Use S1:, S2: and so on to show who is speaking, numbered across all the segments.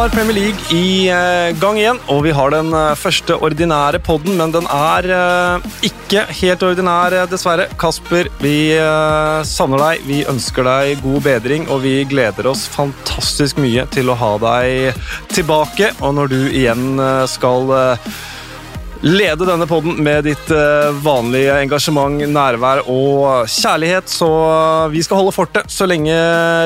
S1: var Premier League i eh, gang igjen, og vi har den eh, første ordinære podden, men den er eh, ikke helt ordinær, dessverre. Kasper, vi savner deg, vi ønsker deg god bedring, og vi gleder oss fantastisk mye til å ha deg tilbake. Og når du igjen skal lede denne podden med ditt uh, vanlige engasjement, nærvær og kjærlighet. Så vi skal holde fortet så lenge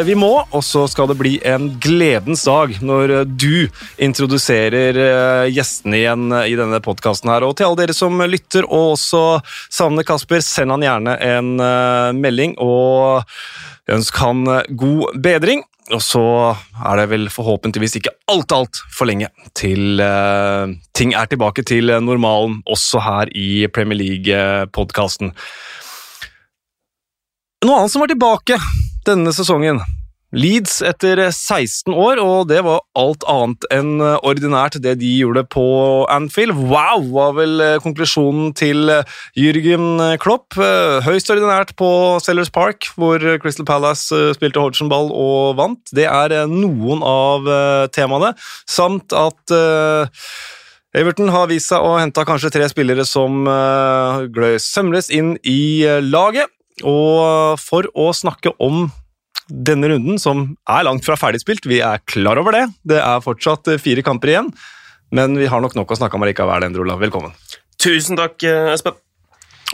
S1: vi må, og så skal det bli en gledens dag når du introduserer uh, gjestene igjen i denne podkasten her. Og til alle dere som lytter og også savner Kasper, send han gjerne en melding og ønsk han god bedring. Og så er det vel forhåpentligvis ikke alt alt for lenge til uh, ting er tilbake til normalen, også her i Premier League-podkasten. Noe annet som var tilbake denne sesongen, Leeds etter 16 år, og det var alt annet enn ordinært det de gjorde på Anfield. Wow, var vel eh, konklusjonen til eh, Jürgen Klopp. Eh, høyst ordinært på Sellers Park, hvor Crystal Palace spilte Hodgsonball og vant. Det er noen av temaene, samt at Everton har vist seg å hente kanskje tre spillere som gløy sømles inn i laget. Og for å snakke om denne runden, som er langt fra ferdigspilt. Vi er klar over det. Det er fortsatt eh, fire kamper igjen, men vi har nok nok å snakke om likevel, Endre Olav. Velkommen.
S2: Tusen takk, eh, Espen.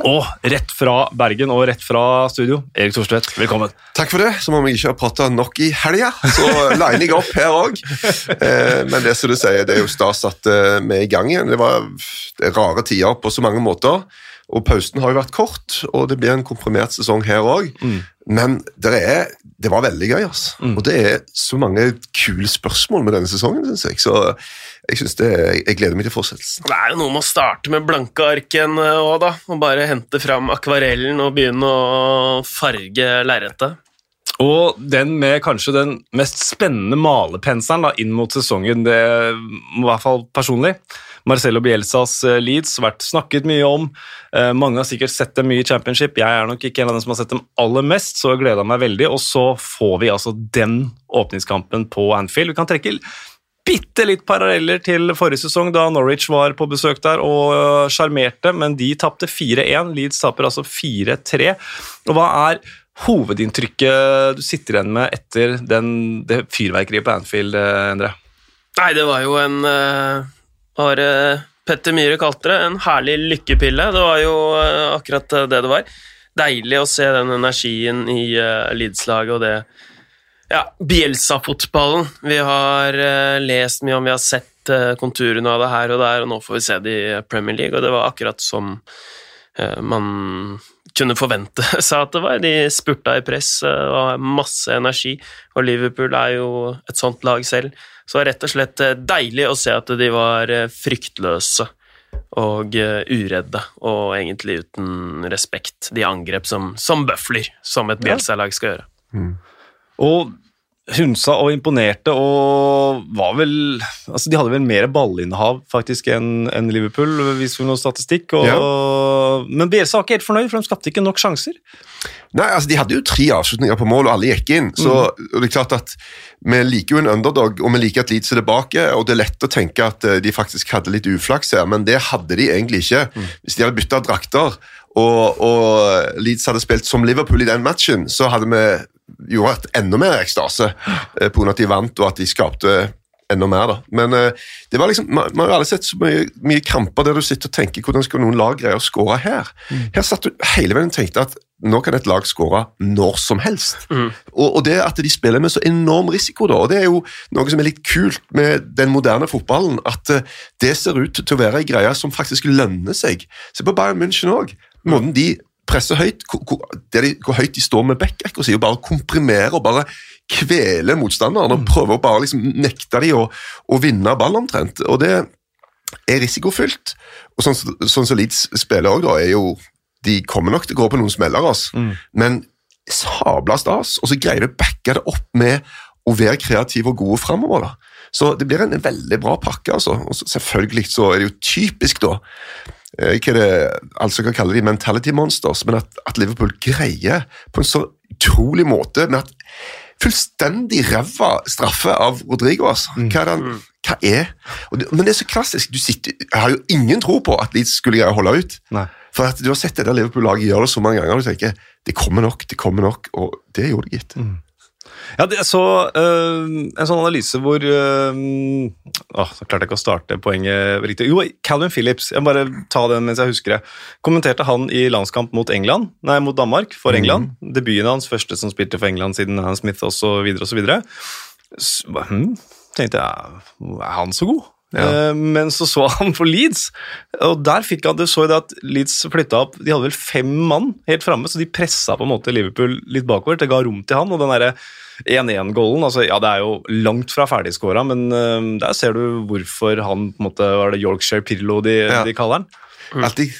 S1: Og rett fra Bergen og rett fra studio, Erik Thorstvedt, velkommen.
S3: Takk for det. Som om jeg ikke har prata nok i helga, så liner jeg opp her òg. Eh, men det som du sier, det er jo stas at vi er i gang igjen. Det var rare tider på så mange måter. Og pausen har jo vært kort, og det blir en komprimert sesong her òg. Mm. Men det, er, det, var veldig gøy, altså. Mm. Og det er så mange kule spørsmål med denne sesongen, syns jeg. Så jeg, synes det, jeg gleder meg til fortsettelsen.
S2: Det er jo noe med å starte med blanke arken òg, da. Og bare hente fram akvarellen og begynne å farge lerretet.
S1: Og den med kanskje den mest spennende malepenselen inn mot sesongen, det i hvert fall personlig. Marcelo Bielsas eh, Leeds vært snakket mye om. Eh, mange har sikkert sett dem mye i championship. Jeg er nok ikke en av dem som har sett dem aller mest, så jeg gleda meg veldig. Og så får vi altså den åpningskampen på Anfield. Vi kan trekke bitte litt paralleller til forrige sesong, da Norwich var på besøk der og eh, sjarmerte, men de tapte 4-1. Leeds taper altså 4-3. Og hva er hovedinntrykket du sitter igjen med etter den, det fyrverkeriet på Anfield, Endre?
S2: Nei, det var jo en uh, Har uh, Petter Myhre kalte det, en herlig lykkepille. Det var jo uh, akkurat det det var. Deilig å se den energien i Leeds-laget og det ja, Bielsa-fotballen. Vi har lest mye om, vi har sett konturene av det her og der, og nå får vi se det i Premier League, og det var akkurat som man kunne forvente seg at det var. De spurta i press, det var masse energi, og Liverpool er jo et sånt lag selv. Så det var rett og slett eh, deilig å se at de var eh, fryktløse og eh, uredde, og egentlig uten respekt. De angrep som, som bøfler, som et Bjelsa-lag skal gjøre. Mm.
S1: Og hunsa og imponerte og var vel altså De hadde vel mer ballinnehav faktisk enn en Liverpool, viser vi noe statistikk. Og, ja. Men Bielsa var ikke helt fornøyd, for de skapte ikke nok sjanser.
S3: Nei, altså De hadde jo tre avslutninger på mål, og alle gikk inn. så mm. det er klart at Vi liker jo en underdog, og vi liker at Leeds er tilbake. og Det er lett å tenke at eh, de faktisk hadde litt uflaks her, men det hadde de egentlig ikke. Mm. Hvis de hadde bytta drakter og, og Leeds hadde spilt som Liverpool i den matchen, så hadde vi gjorde et enda mer ekstase eh, pga. at de vant og at de skapte enda mer. da. Men eh, det var liksom, man, man har aldri sett så mye, mye, kramper der du sitter og tenker hvordan skal noen lag greie å skåre her. Mm. Her satt du hele veien og tenkte at nå kan et lag skåre når som helst. Mm. Og, og, det at de spiller med så enorm risiko, da, og det er jo noe som er litt kult med den moderne fotballen, at uh, det ser ut til å være ei greie som faktisk lønner seg. Se på Bayern München òg. Måten de presser høyt, hvor, de, hvor høyt de står med backrekka si, og bare komprimerer og bare kveler motstanderen og mm. prøver å bare liksom nekte de å, å vinne ball omtrent. Og det er risikofylt. Og sånn, sånn som Leeds spiller òg, er jo De kommer nok til å gå på noen smeller, altså. Mm. men sabla stas, og så greier de å backe det opp med å være kreative og gode framover. Så det blir en veldig bra pakke. altså. Og selvfølgelig så er det jo typisk, da hva det altså kan kalle de mentality monsters, men at, at, Liverpool greier på en så utrolig måte med at fullstendig ræva straffe av Rodrigo. Altså. Hva er det han hva er og det, Men det er så klassisk. Du sitter, jeg har jo ingen tro på at Leeds skulle greie å holde ut.
S1: Nei.
S3: For at du har sett det der Liverpool-laget gjøre det så mange ganger, og du tenker det kommer nok, det kommer nok, og det gjorde det, gitt.
S1: Ja, det, så øh, en sånn analyse hvor øh, åh, Så klarte jeg ikke å starte poenget riktig. Jo, Calvin Phillips, jeg må bare ta den mens jeg husker det. Kommenterte han i landskamp mot England, nei, mot Danmark for England. Debuten hans, første som spilte for England siden Alan Smith osv. osv. Hm, tenkte jeg, er han så god?
S3: Ja.
S1: Eh, Men så så han på Leeds, og der fikk han, du så det at Leeds flytta opp De hadde vel fem mann helt framme, så de pressa på en måte Liverpool litt bakover. Det ga rom til han, og den der 1-1-goalen altså, Ja, det er jo langt fra ferdigskåra, men uh, der ser du hvorfor han på en måte Var det Yorkshire Pirlo de,
S3: Ja.
S1: de kaller han?
S3: Alltid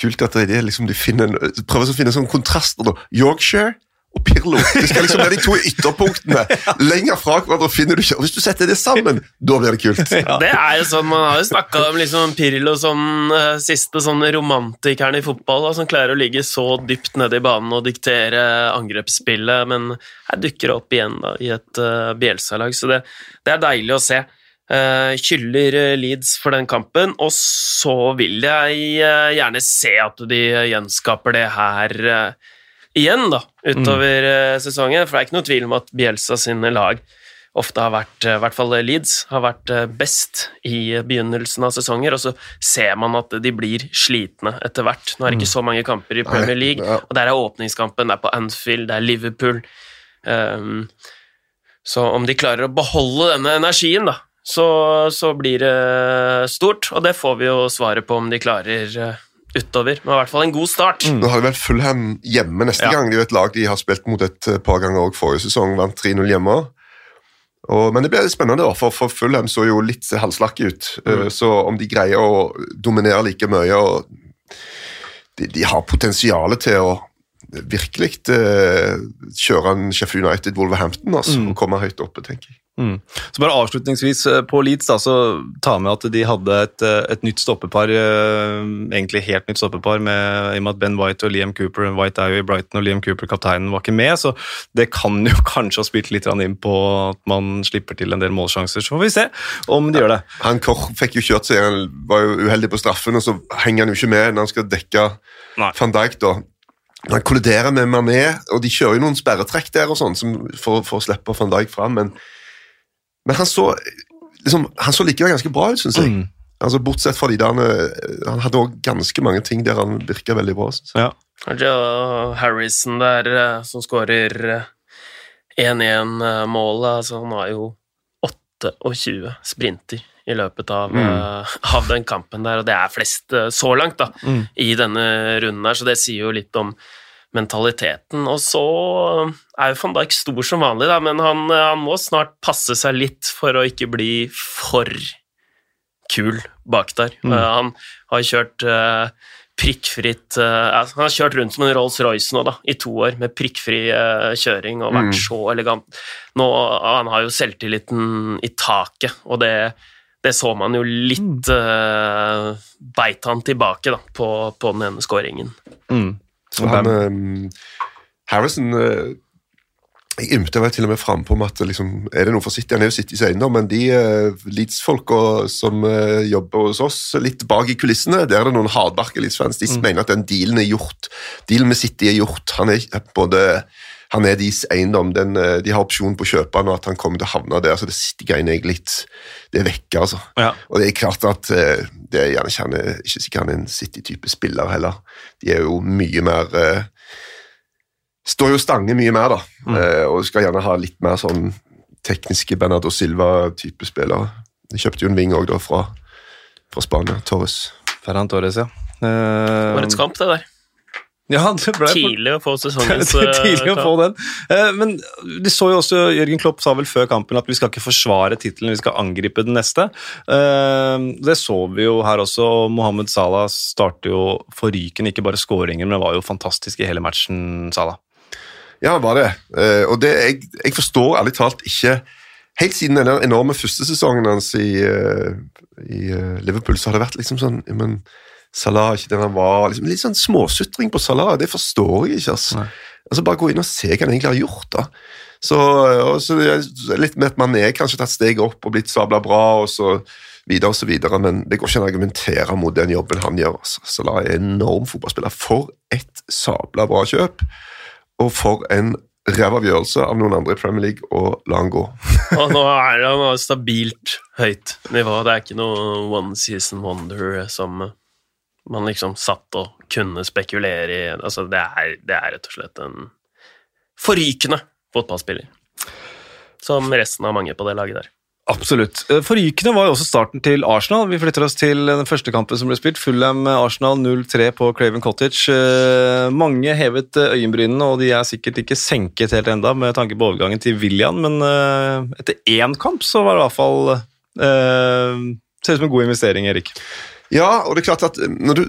S3: kult at de liksom, de finner, prøver å finne sånne kontraster. Yorkshire og Pirlo. Det skal liksom være de to ytterpunktene. Lenger fra hverandre finner du ikke. Og Hvis du setter det sammen, da blir det kult.
S1: Ja.
S2: Det er jo sånn, Man har jo snakka om liksom Pirlo som uh, siste sånn romantikeren i fotball, da, som klarer å ligge så dypt nede i banen og diktere angrepsspillet, men her dukker det opp igjen da, i et uh, Bielsa-lag. Så det, det er deilig å se. Uh, eh, Leeds for den kampen, og så vil jeg uh, gjerne se at de gjenskaper det her eh, igjen da, utover mm. sesongen. For det er ikke noe tvil om at Bielsa sine lag ofte har vært, eh, i hvert fall Leeds, har vært eh, best i begynnelsen av sesonger, og så ser man at de blir slitne etter hvert. Nå er det ikke så mange kamper i Premier League, og der er åpningskampen, det er på Anfield, det er Liverpool. Um, så om de klarer å beholde denne energien, da, så, så blir det stort, og det får vi jo svaret på om de klarer eh, utover. Men i hvert fall en god start.
S3: Nå har de vel Fulham hjemme neste
S1: Ja.
S3: gang. De er et lag de har spilt mot et eh, par ganger òg forrige sesong. Vant 3-0 hjemme. Og, men det blir spennende, da, for, for Fulham så jo litt halvslakke ut. Mm. Så om de greier å dominere like mye og de, de har potensial til å virkelig eh, kjøre en Sheffield United Wolverhampton altså, og komme høyt oppe, tenker jeg.
S1: Mm. Så bare avslutningsvis eh, på Leeds, da, så ta med at de hadde et, eh, et nytt stoppepar, eh, egentlig helt nytt stoppepar, med, i og med at Ben White og Liam Cooper White er jo i Brighton, og Liam Cooper, kapteinen, var ikke med, så det kan jo kanskje ha spilt litt inn på at man slipper til en del målsjanser. Så får vi se om de gjør det.
S3: Han Koch fikk jo kjørt seg, han var jo uheldig på straffen, og så henger han jo ikke med når han skal dekke
S1: Nei.
S3: van Dijk. da. Han kolliderer med Mané, og de kjører jo noen sperretrekk der og sånn for, for å slippe van Dijk fram, men, men han så liksom, han så likevel ganske bra ut, syns jeg.
S1: Mm.
S3: Altså, Bortsett fra de der han- Han hadde også ganske mange ting der han virka veldig bra. Synes jeg.
S1: Ja.
S2: Joe Harrison der, eh, som skårer eh, 1-1-målet, altså han har jo 28 sprinter i løpet av, eh, av den kampen der, og det er flest eh, så langt da,
S1: Mm.
S2: i denne runden her, så det sier jo litt om mentaliteten. Og så er jo van Dijk stor som vanlig, da, men han, eh, han må snart passe seg litt for å ikke bli for kul bak der.
S1: Mm.
S2: Eh, han har kjørt eh, prikkfritt uh, Han har kjørt rundt som en Rolls-Royce nå, da, i to år, med prikkfri uh, kjøring og vært
S3: Mm.
S2: så elegant. Nå, han har jo selvtilliten i taket, og det, det så man jo litt eh, Beit han tilbake da, på, på den ene skåringen.
S1: Mm.
S3: Han, eh, Harrison uh, Jeg ymte vel til og med frampå om at liksom, er det noe for City? Han er jo Citys eiendom, men de uh, Leeds-folka som uh, jobber hos oss, litt bak i kulissene, der er det noen hardbarka Leeds-fans. De mener at den dealen er gjort. Dealen med City er gjort. Han er både han er deres eiendom. Den, eh, de har opsjon på å kjøpe han, og at han kommer til å havne der. Så det City-greiene er litt Det er vekke, altså.
S1: Ja.
S3: Og det er klart at eh, det er gjerne ikke, han er, ikke sikkert han er en City-type spiller heller. De er jo mye mer eh, Står jo stange mye mer, da. Eh, og skal gjerne ha litt mer sånn tekniske Bernardo Silva-type spillere. De kjøpte jo en ving òg, da, fra, fra Spania. Torres.
S1: Ferran Torres, ja. Eh,
S2: Årets kamp, det der.
S1: Ja, det ble
S2: Tidlig å få sesongens
S1: Det
S2: eh,
S1: tidlig å få den. Eh, Men de så jo også, Jørgen Klopp sa vel før kampen at vi skal ikke forsvare tittelen, vi skal angripe den neste. Eh, Det så vi jo her også. og Mohammed Salah starter jo forrykende, ikke bare skåringer, men var jo fantastisk i hele matchen, Salah.
S3: Ja, han var det. Eh, og det, jeg, jeg forstår ærlig talt ikke Helt siden den enorme første sesongen hans i, eh, i eh, Liverpool, så har det vært liksom sånn men Salah ikke den han var. Liksom, litt sånn småsutring på Salah, det forstår jeg ikke. altså. Altså Bare gå inn og se hva han egentlig har gjort. da. Så, og så litt med at man er kanskje tatt steget opp og blitt sabla bra, og så videre og så videre, men det går ikke an å argumentere mot den jobben han gjør. Altså. Salah er en enorm fotballspiller. For et sabla bra kjøp, og for en revavgjørelse av noen andre i Premier League og la han gå.
S2: Og nå er det stabilt høyt nivå. Det er ikke noe one season wonder som man liksom satt og kunne spekulere i. Altså, det er, det er rett og slett en forrykende fotballspiller. Som resten av mange på det laget der.
S1: Absolutt. Eh, Forrykende var jo også starten til Arsenal. Vi flytter oss til den første kampen som ble spilt. Fulham-Arsenal 0-3 på Craven Cottage. Eh, Mange hevet eh, øyenbrynene, og de er sikkert ikke senket helt enda med tanke på overgangen til William, men eh, etter én kamp så var det i hvert fall eh, Ser ut som en god investering, Erik.
S3: Ja, og det er klart at når du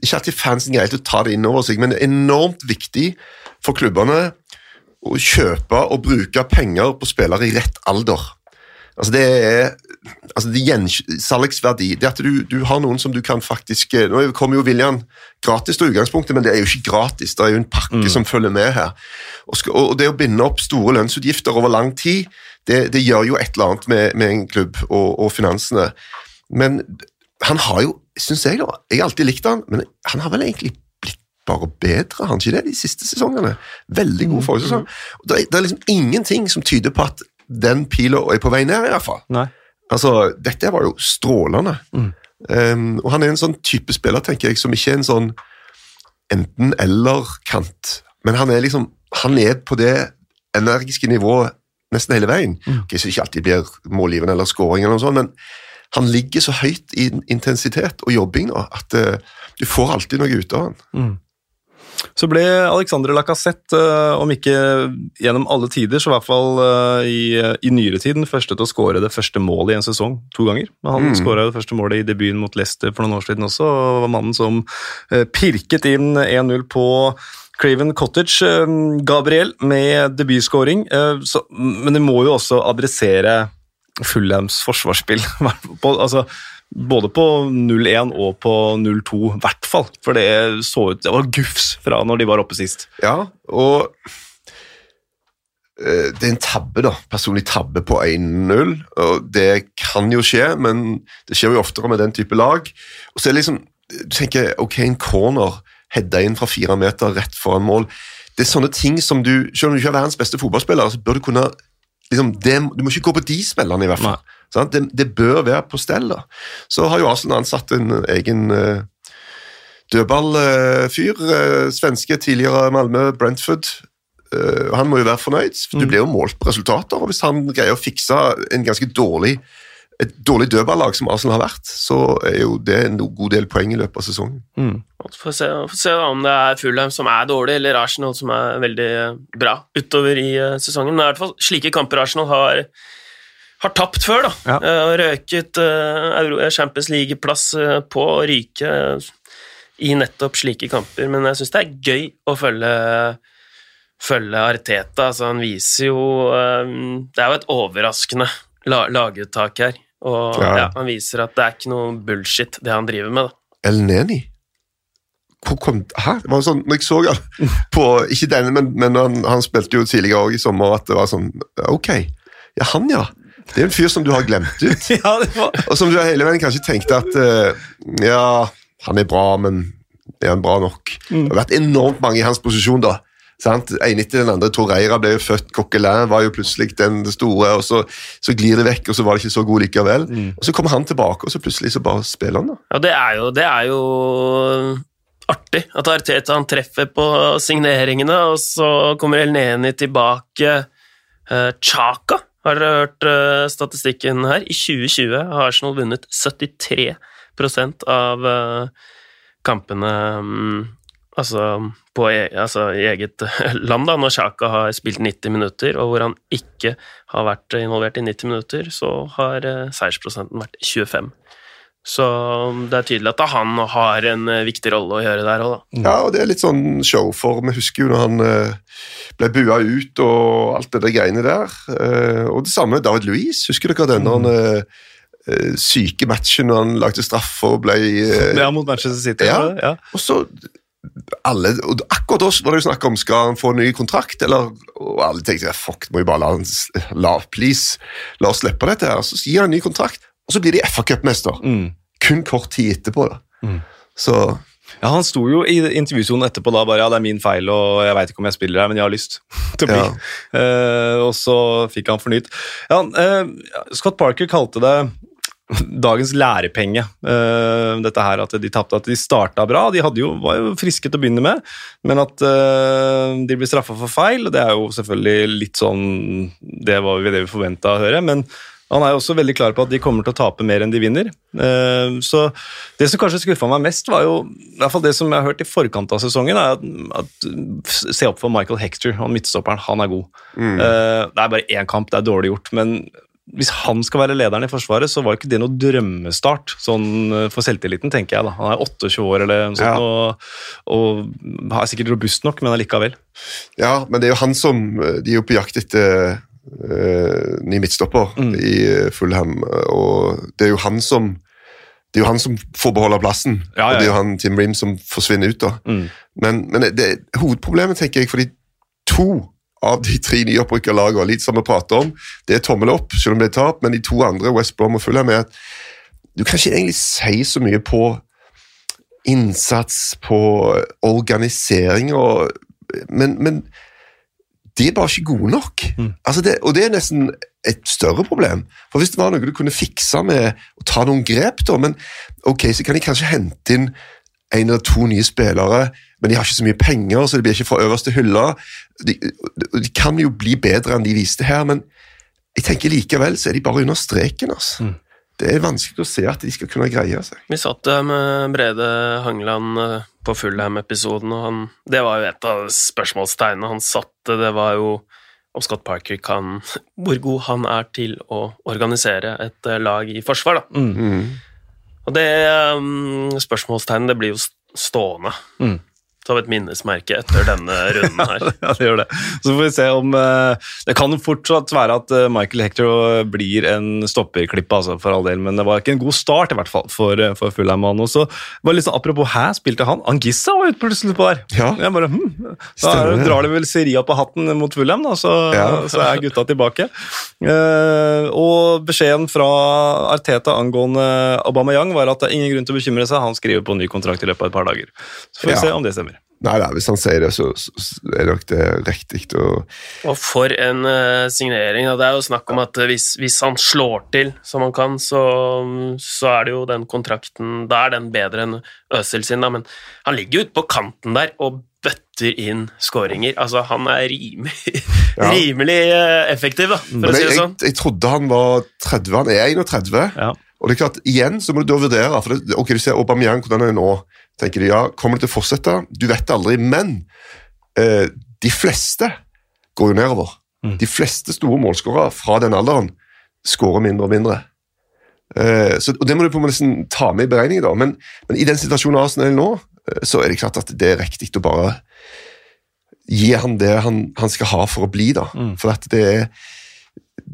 S3: Ikke alltid fansen greier å ta det inn over seg, men det er enormt viktig for klubbene å kjøpe og bruke penger på spillere i rett alder. Altså det er altså det Salgsverdi. Det at du, du, har noen som du kan faktisk Nå kommer jo William gratis til utgangspunktet, men det er jo ikke gratis. Det er jo en pakke mm. som følger med her. Og, skal, og, det å binde opp store lønnsutgifter over lang tid, det, det gjør jo et eller annet med, med en klubb og, og, finansene. Men han har jo, syns jeg, da Jeg har alltid likt han, men han har vel egentlig blitt bare bedre, har han ikke det, de siste sesongene? Veldig god forrige sesong. Det, det er liksom ingenting som tyder på at den pila er på vei ned, i hvert fall.
S1: Nei.
S3: Altså, dette var jo strålende.
S1: Mm.
S3: Um, og han er en sånn type spiller, tenker jeg, som ikke er en sånn enten-eller-kant. Men han er liksom Han er på det energiske nivået nesten hele veien.
S1: Mm.
S3: Okay, så det ikke alltid blir målgivende eller scoring, eller noe sånt, men han ligger så høyt i intensitet og jobbing nå at uh, du får alltid noe ut av han.
S1: Mm. Så ble Alexandre Lacassette, uh, om ikke gjennom alle tider, så i hvert fall uh, i, i nyere tid, den første til å skåre det første målet i en sesong to ganger. Men han mm. skåra det første målet i debuten mot Leicester for noen år siden også, og var mannen som pirket inn 1-0 på Craven Cottage. Gabriel med debutskåring, men det må jo også adressere Fulhams forsvarsspill. altså både på 0-1 og på 0-2, i hvert fall. For det så ut Det var gufs fra når de var oppe sist.
S3: Ja, og eh, det er en tabbe, da. Personlig tabbe på 1-0. og Det kan jo skje, men det skjer jo oftere med den type lag. Og så er det liksom Du tenker ok, en corner heada inn fra fire meter rett foran mål. Det er sånne ting som du Selv om du ikke er verdens beste fotballspiller, så bør du kunne liksom, det, Du må ikke gå på de spillerne, i hvert fall. Det, det, bør være på stell. da. Så har jo Arsenal ansatt en egen uh, dødballfyr. Uh, svenske, tidligere Malmö, Brentford. Uh, han må jo være fornøyd. for Du
S1: Mm.
S3: blir jo målt på resultater. og Hvis han greier å fikse en ganske dårlig et dårlig dødballag som Arsenal har vært, så er jo det en god del poeng i løpet av sesongen.
S1: Mm.
S2: Få se, får se da, om det er Fulheim som er dårlig, eller Arsenal som er veldig bra utover i uh, sesongen. Men i hvert fall slike kamper Arsenal har, har tapt før. da.
S1: Ja.
S2: Uh, røket uh, Champions League-plass uh, på å ryke i nettopp slike kamper. Men jeg syns det er gøy å følge, følge Arteta. Altså, han viser jo Det er jo et overraskende laguttak her. Og
S3: Ja.
S2: ja, han viser at det er ikke noe bullshit, det han driver med. da.
S3: El Neni? Hvor kom Hæ? Det var sånn, når jeg så han på Ikke denne, men, men han, han spilte jo tidligere også i sommer, at det var sånn Ok, ja, han, ja. Det er en fyr som du har glemt ut.
S1: Ja, det var
S3: Og som du hele veien kanskje tenkte at uh, Ja, han er bra, men er han bra nok? Det har vært enormt mange i hans posisjon, da. Sant? En etter den andre. Torreira ble jo født, Coquelin var jo plutselig den store, og så, så glir det vekk, og så var det ikke så god likevel. Og Så kommer han tilbake, og så plutselig så bare spiller han, da.
S2: Ja, det er jo, det er jo artig at Arteta han treffer på signeringene, og så kommer El Neni tilbake. Eh, Chaka, har dere hørt eh, statistikken her? I 2020 har Arsenal vunnet 73% av eh, kampene mm, altså, på e altså, i eget land, da, når Sjaka har spilt 90 minutter, og hvor han ikke har vært involvert i 90 minutter, så har eh, seiersprosenten vært 25. Så det er tydelig at han har en eh, viktig rolle å gjøre der òg, da.
S3: Ja, og det er litt sånn show, for vi husker jo når han eh, ble bua ut og alt det der greiene der. Eh, og det samme med David Louise. Husker dere den eh, syke matchen når han lagde straffe og ble
S1: ja, mot Manchester City.
S3: Ja.
S1: ja.
S3: Og så alle, og Akkurat da var det jo snakk om skal han få en ny kontrakt, eller og alle tenkte fuck, må vi bare la han la, please, la oss slippe dette her. Så gir han en ny kontrakt, og så blir de FA Cup-mester.
S1: Mm.
S3: Kun kort tid etterpå. da. Så
S1: Ja, Han sto jo i intervjusjonen etterpå da bare ja, det er min feil, og jeg veit ikke om jeg spiller her, men jeg har lyst til å bli.
S3: Ja.
S1: Uh, og så fikk han fornyet. Ja, uh, Scott Parker kalte det dagens lærepenge. uh, dette her at de tapte, at de starta bra. De jo, var jo friske til å begynne med, men at uh, de blir straffa for feil, det er jo selvfølgelig litt sånn Det var jo det vi forventa å høre. men han er jo også veldig klar på at de kommer til å tape mer enn de vinner. Eh, Så Det som kanskje skuffa meg mest, var jo i hvert fall det som jeg har hørt i forkant av sesongen, er at, at se opp for Michael Hector, han midtstopperen. Han er god. Eh, Det er bare én kamp, det er dårlig gjort, men hvis han skal være lederen i Forsvaret, så var ikke det noe drømmestart sånn eh, for selvtilliten, tenker jeg. da. Han er 28 år eller noe sånt,
S3: Ja.
S1: og, og er sikkert robust nok, men allikevel.
S3: Ja, men det er jo han som De er jo på jakt etter uh, ny midtstopper i eh, Fulham, og det er jo han som det er jo han som får beholde plassen,
S1: Ja, ja,
S3: og det er jo han Tim Ream som forsvinner ut. da.
S1: Mm.
S3: Men, men det, hovedproblemet, tenker jeg, for de to av de tre nyopprykka lagene, litt som vi prater om, det er tommel opp, selv om det er tap, men de to andre, West Brom og Fulham, er at du kan ikke egentlig si så mye på innsats, på organisering, og, men, men de er bare ikke gode nok. Altså det, og det er nesten et større problem. For Hvis det var noe du kunne fikse med å ta noen grep, da, men ok, så kan de kanskje hente inn en eller to nye spillere, men de har ikke så mye penger, så det blir ikke fra øverste hylla. De, de kan jo bli bedre enn de viste her, men jeg tenker likevel så er de bare under streken. Altså. Det er vanskelig å se at de skal kunne greie seg.
S2: Vi satt der med Brede Hangeland eh, på Fullham-episoden, og han, det var jo et av spørsmålstegnene han satte. Det var jo om Scott Parker kan Hvor god han er til å organisere et eh, lag i forsvar, da.
S1: Mm.
S2: Og det um, spørsmålstegnet det blir jo stående
S1: Mm.
S2: Som et minnesmerke etter denne runden her.
S1: Ja, det gjør det. Så får vi se om eh, Det kan fortsatt være at eh, Michael Hector blir en stopperklippe, altså, for all del, men det var ikke en god start i hvert fall for, eh, for Fulham. Og så var litt sånn, Apropos her, spilte han Angissa var ute plutselig på der.
S3: Ja.
S1: Jeg bare, hm, Da
S3: Stemmer det.
S1: drar de vel Seria på hatten mot Fulham, da, så,
S3: Ja.
S1: så er gutta tilbake. Uh, og beskjeden fra Arteta angående Aubameyang var at det er ingen grunn til å bekymre seg, han skriver på ny kontrakt i løpet av et par dager. Så får vi
S3: Ja.
S1: se om det stemmer.
S3: Nei, nei, Hvis han sier det, så, så så er nok det riktig. Og,
S2: Og for en uh, signering. da. Det er jo snakk om at eh, hvis, hvis han slår til som han kan, så, så er det jo den kontrakten Da er den bedre enn Øsel sin, da, men han ligger jo ute på kanten der og bøtter inn skåringer. Altså, han er rimelig,
S3: Ja.
S2: rimelig eh, effektiv, da, for
S3: men
S2: å si det sånn.
S3: jeg trodde han var 30, han er 31.
S1: Ja.
S3: Og det er klart, igjen så må du da vurdere, for det, ok, du ser Aubameyang, hvordan han det nå, tenker du, ja, kommer det til å fortsette? Du vet aldri, men eh, de fleste går jo nedover.
S1: Mm.
S3: De fleste store målskårere fra den alderen skårer mindre og mindre. Eh, så, og Det må du på en måte nesten ta med i beregningen, da. Men, men i den situasjonen Arsenal nå, eh, så er det klart at det er riktig å bare gi han det han, han skal ha for å bli, da.
S1: Mm.
S3: For at det er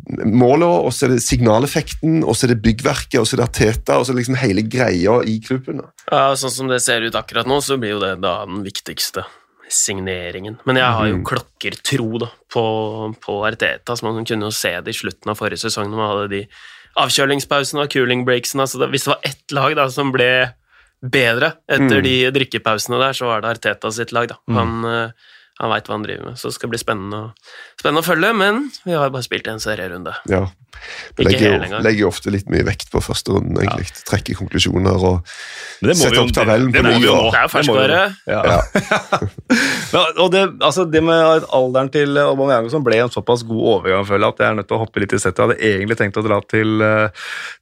S3: målet, og så er det signaleffekten, og så er det byggverket, og så er det Arteta, og så er det liksom hele greia i klubben.
S2: Ja, sånn som det ser ut akkurat nå, så blir jo det da den viktigste signeringen. Men jeg har jo
S3: Mhm.
S2: klokkertro da, på, på Arteta, så man kunne jo se det i slutten av forrige sesong når man hadde de avkjølingspausene og cooling breaksene. Altså hvis det var ett lag da, som ble bedre etter
S3: Mm.
S2: de drikkepausene der, så var det Arteta sitt lag. da.
S1: Mm.
S2: Han, eh, han veit hva han driver med, så det skal bli spennende, å- spennende å følge. Men vi har bare spilt en serierunde.
S3: Ja.
S2: Ikke
S3: Legger, legger jo ofte litt mye vekt på første runden, egentlig. Trekker konklusjoner og
S1: Men det må
S3: Sett
S1: vi jo-
S3: opp tabellen
S1: det
S3: på ny, da.
S1: nå.
S2: Det er ferskvare.
S1: Ja.
S3: Ja.
S1: Ja, og det, altså det med alderen til Aubameyang som ble en såpass god overgang, føler jeg at jeg er nødt til å hoppe litt i settet. Jeg hadde egentlig tenkt å dra til, eh,